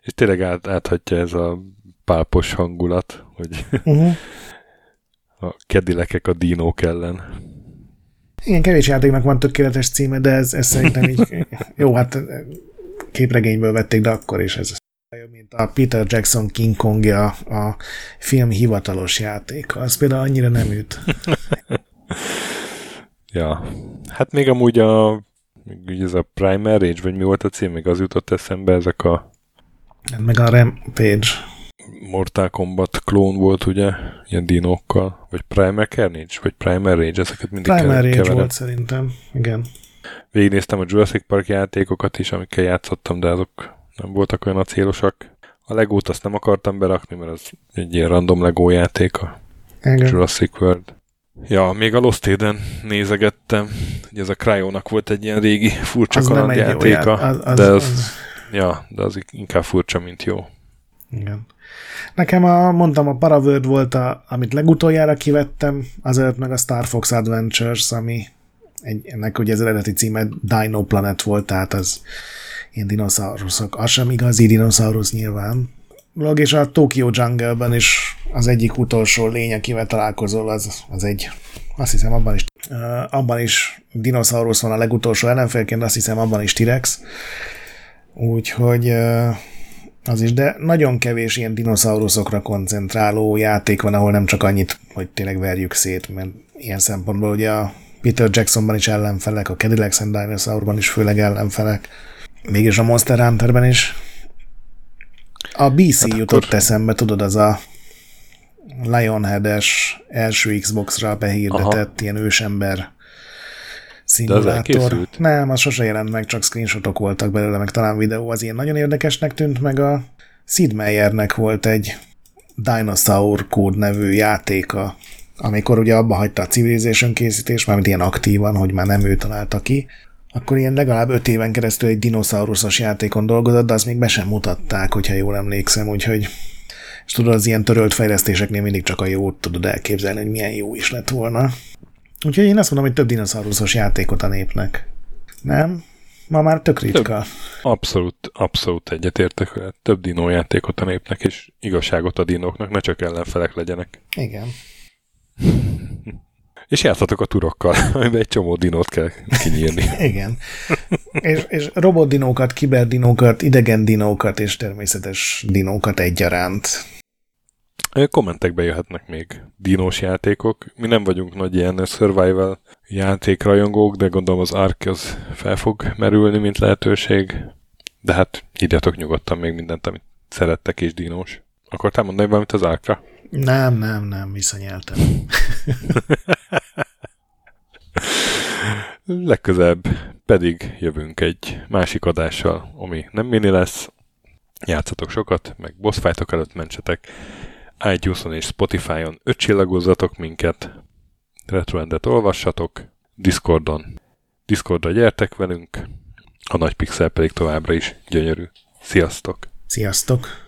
És tényleg át, áthatja ez a pálpos hangulat, hogy uh-huh. *laughs* a kedilekek a dínók ellen. Igen, kevés játéknak van tökéletes címe, de ez, ez szerintem így, *laughs* jó, hát képregényből vették, de akkor is ez mint a Peter Jackson King Kongja a film hivatalos játék. Az például annyira nem üt. *laughs* ja, hát még amúgy a még ez a Primer Rage, vagy mi volt a cím, még az jutott eszembe, ezek a hát meg a Rampage. Mortal Kombat klón volt, ugye, ilyen dinókkal, vagy Primer Carnage, vagy Primer Rage, ezeket mindig Primer Rage keverem. volt szerintem, igen. Végignéztem a Jurassic Park játékokat is, amikkel játszottam, de azok nem voltak olyan célosak. A Legót azt nem akartam berakni, mert az egy ilyen random Lego játék a igen. Jurassic World. Ja, még a Lost Eden nézegettem, hogy ez a Cryo-nak volt egy ilyen régi furcsa kalandjátéka, az, az, de az, az, ja, de az inkább furcsa, mint jó. Igen. Nekem a, mondtam, a Paraworld volt, a, amit legutoljára kivettem, azért meg a Star Fox Adventures, ami egy, ennek ugye az eredeti címe Dino Planet volt, tehát az ilyen dinoszauruszok. Az sem igazi dinoszaurusz nyilván. Log és a Tokyo Jungle-ben is az egyik utolsó lény, akivel találkozol, az, az egy, azt hiszem abban is, uh, abban is dinoszaurusz van a legutolsó ellenfélként, azt hiszem abban is T-rex. Úgyhogy uh, az is, de nagyon kevés ilyen dinoszauruszokra koncentráló játék van, ahol nem csak annyit, hogy tényleg verjük szét, mert ilyen szempontból ugye a Peter Jacksonban is ellenfelek, a Cadillac and Dinosaurban is főleg ellenfelek, mégis a Monster Hunterben is. A BC hát jutott akkor... eszembe, tudod, az a Lionhead-es első Xbox-ra behirdetett Aha. ilyen ősember szimulátor. Nem, az sose jelent meg, csak screenshotok voltak belőle, meg talán videó, az ilyen nagyon érdekesnek tűnt, meg a Sid Meiernek volt egy Dinosaur Code nevű játéka, amikor ugye abba hagyta a Civilization készítés, mármint ilyen aktívan, hogy már nem ő találta ki, akkor ilyen legalább öt éven keresztül egy dinoszauruszos játékon dolgozott, de azt még be sem mutatták, hogyha jól emlékszem, úgyhogy és tudod, az ilyen törölt fejlesztéseknél mindig csak a jót tudod elképzelni, hogy milyen jó is lett volna. Úgyhogy én azt mondom, hogy több dinoszauruszos játékot a népnek. Nem? Ma már tök ritka. Több, abszolút, abszolút egyetértek vele. Több dinó játékot a népnek, és igazságot a dinóknak, ne csak ellenfelek legyenek. Igen. *laughs* És játszhatok a turokkal, *laughs* amiben egy csomó dinót kell kinyírni. *laughs* Igen. és, és robotdinókat, kiberdinókat, idegen dinókat és természetes dinókat egyaránt. Kommentekbe jöhetnek még dinós játékok. Mi nem vagyunk nagy ilyen survival játékrajongók, de gondolom az Ark az fel fog merülni, mint lehetőség. De hát írjatok nyugodtan még mindent, amit szerettek és dinós. Akartál mondani valamit az Arkra? Nem, nem, nem, visszanyeltem. Legközelebb *laughs* pedig jövünk egy másik adással, ami nem mini lesz. Játszatok sokat, meg boss előtt mentsetek. iTunes-on és Spotify-on ötcsillagozzatok minket, Retroendet olvassatok, Discordon. Discordra gyertek velünk, a nagy pixel pedig továbbra is gyönyörű. Sziasztok! Sziasztok!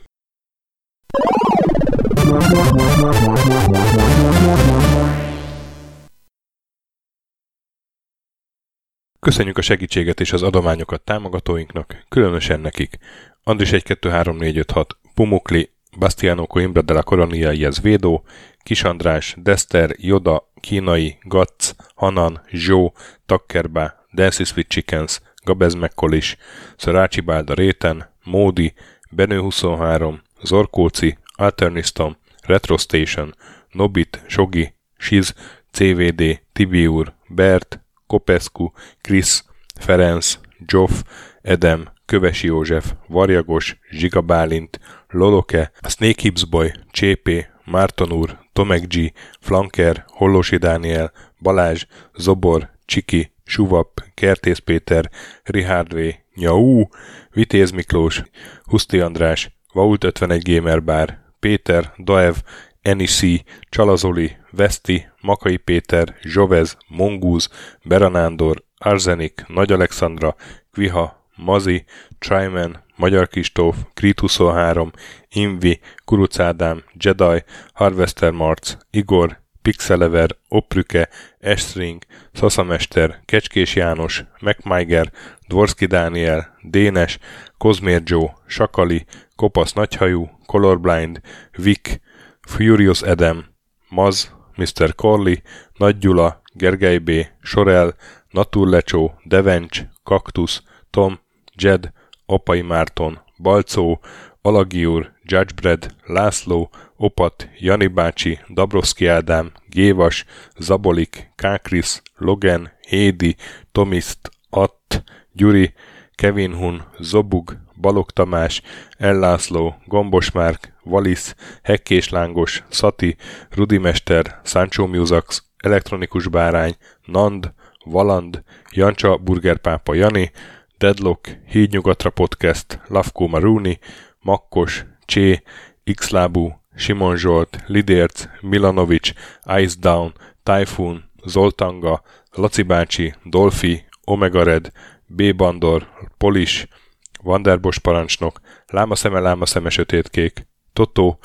Köszönjük a segítséget és az adományokat támogatóinknak, különösen nekik. Andris 1 2 3 4 5 6, Pumukli, Bastiano Coimbra de la Coronia Iez Védó, Kis András, Dester, Joda, Kínai, Gatz, Hanan, Zsó, Takkerbá, Dancy Sweet Chickens, Gabez Mekkolis, Szarácsi Bálda Réten, Módi, Benő 23, Zorkóci, Alternistom, Retro Station, Nobit, Sogi, Siz, CVD, Tibiur, Bert, Kopescu, Krisz, Ferenc, Joff, Edem, Kövesi József, Varjagos, Zsiga Bálint, Loloke, Snake Hips Boy, Csépé, Márton úr, Tomek G, Flanker, Hollosi Dániel, Balázs, Zobor, Csiki, Suvap, Kertész Péter, Richard V, Nyau, Vitéz Miklós, Huszti András, Vault 51 Gamer Bar, Péter, Daev, Enisi, Csalazoli, Veszti, Makai Péter, Zsovez, Mongúz, Beranándor, Arzenik, Nagy Alexandra, Kviha, Mazi, Tryman, Magyar Kistóf, Krit 23, Invi, Kuruc Ádám, Jedi, Harvester Marc, Igor, Pixelever, Oprüke, Estring, Szaszamester, Kecskés János, MacMiger, Dvorski Dániel, Dénes, Kozmér Joe, Sakali, Kopasz Nagyhajú, Colorblind, Vic, Furious Edem, Maz, Mr. Corley, Nagy Gyula, Gergely B., Sorel, Naturlecsó, Devencs, Kaktusz, Tom, Jed, Apai Márton, Balcó, Alagiur, Judgebred, László, Opat, Jani bácsi, Dabroszki Ádám, Gévas, Zabolik, Kákris, Logan, Hédi, Tomiszt, Att, Gyuri, Kevin Hun, Zobug, Balog Tamás, Ellászló, Gombos Márk, Valisz, Hekkés Lángos, Szati, Rudimester, Sancho Musax, Elektronikus Bárány, Nand, Valand, Jancsa Burgerpápa Jani, Deadlock, Hídnyugatra Podcast, Lavkó Maruni, Makkos, Csé, Xlábú, Simon Zsolt, Lidérc, Milanovic, Ice Down, Typhoon, Zoltanga, Laci bácsi, Dolfi, Omega Red, B. Bandor, Polis, Vanderbos parancsnok, Lámaszeme, Lámaszeme, Sötétkék, Totó,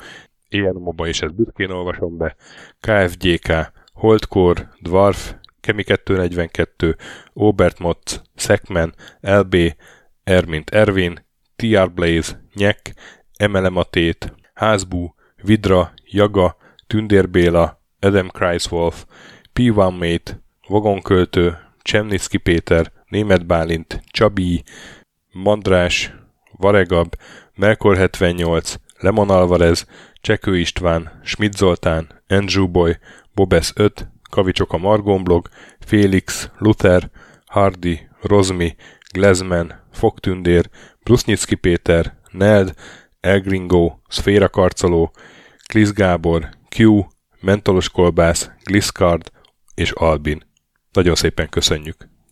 ilyen moba és ezt büszkén olvasom be, KFGK, Holdcore, Dwarf, Kemi 242, Obert Motz, Szekmen, LB, Ermint Ervin, TR Blaze, Nyek, Emelematét, Házbú, Vidra, Jaga, Tündérbéla, Adam Kreiswolf, P1 Mate, Vagonköltő, Csemnicki Péter, Német Bálint, Csabi, Mandrás, Varegab, Melkor 78, Lemon Alvarez, Csekő István, Schmidt Zoltán, Andrew Boy, Bobesz 5, Kavicsok a Margonblog, Félix, Luther, Hardy, Rozmi, Glezman, Fogtündér, Brusnicki Péter, Neld, Elgringo, Szféra Karcoló, Klisz Gábor, Q, Mentolos Kolbász, Gliscard és Albin. Nagyon szépen köszönjük!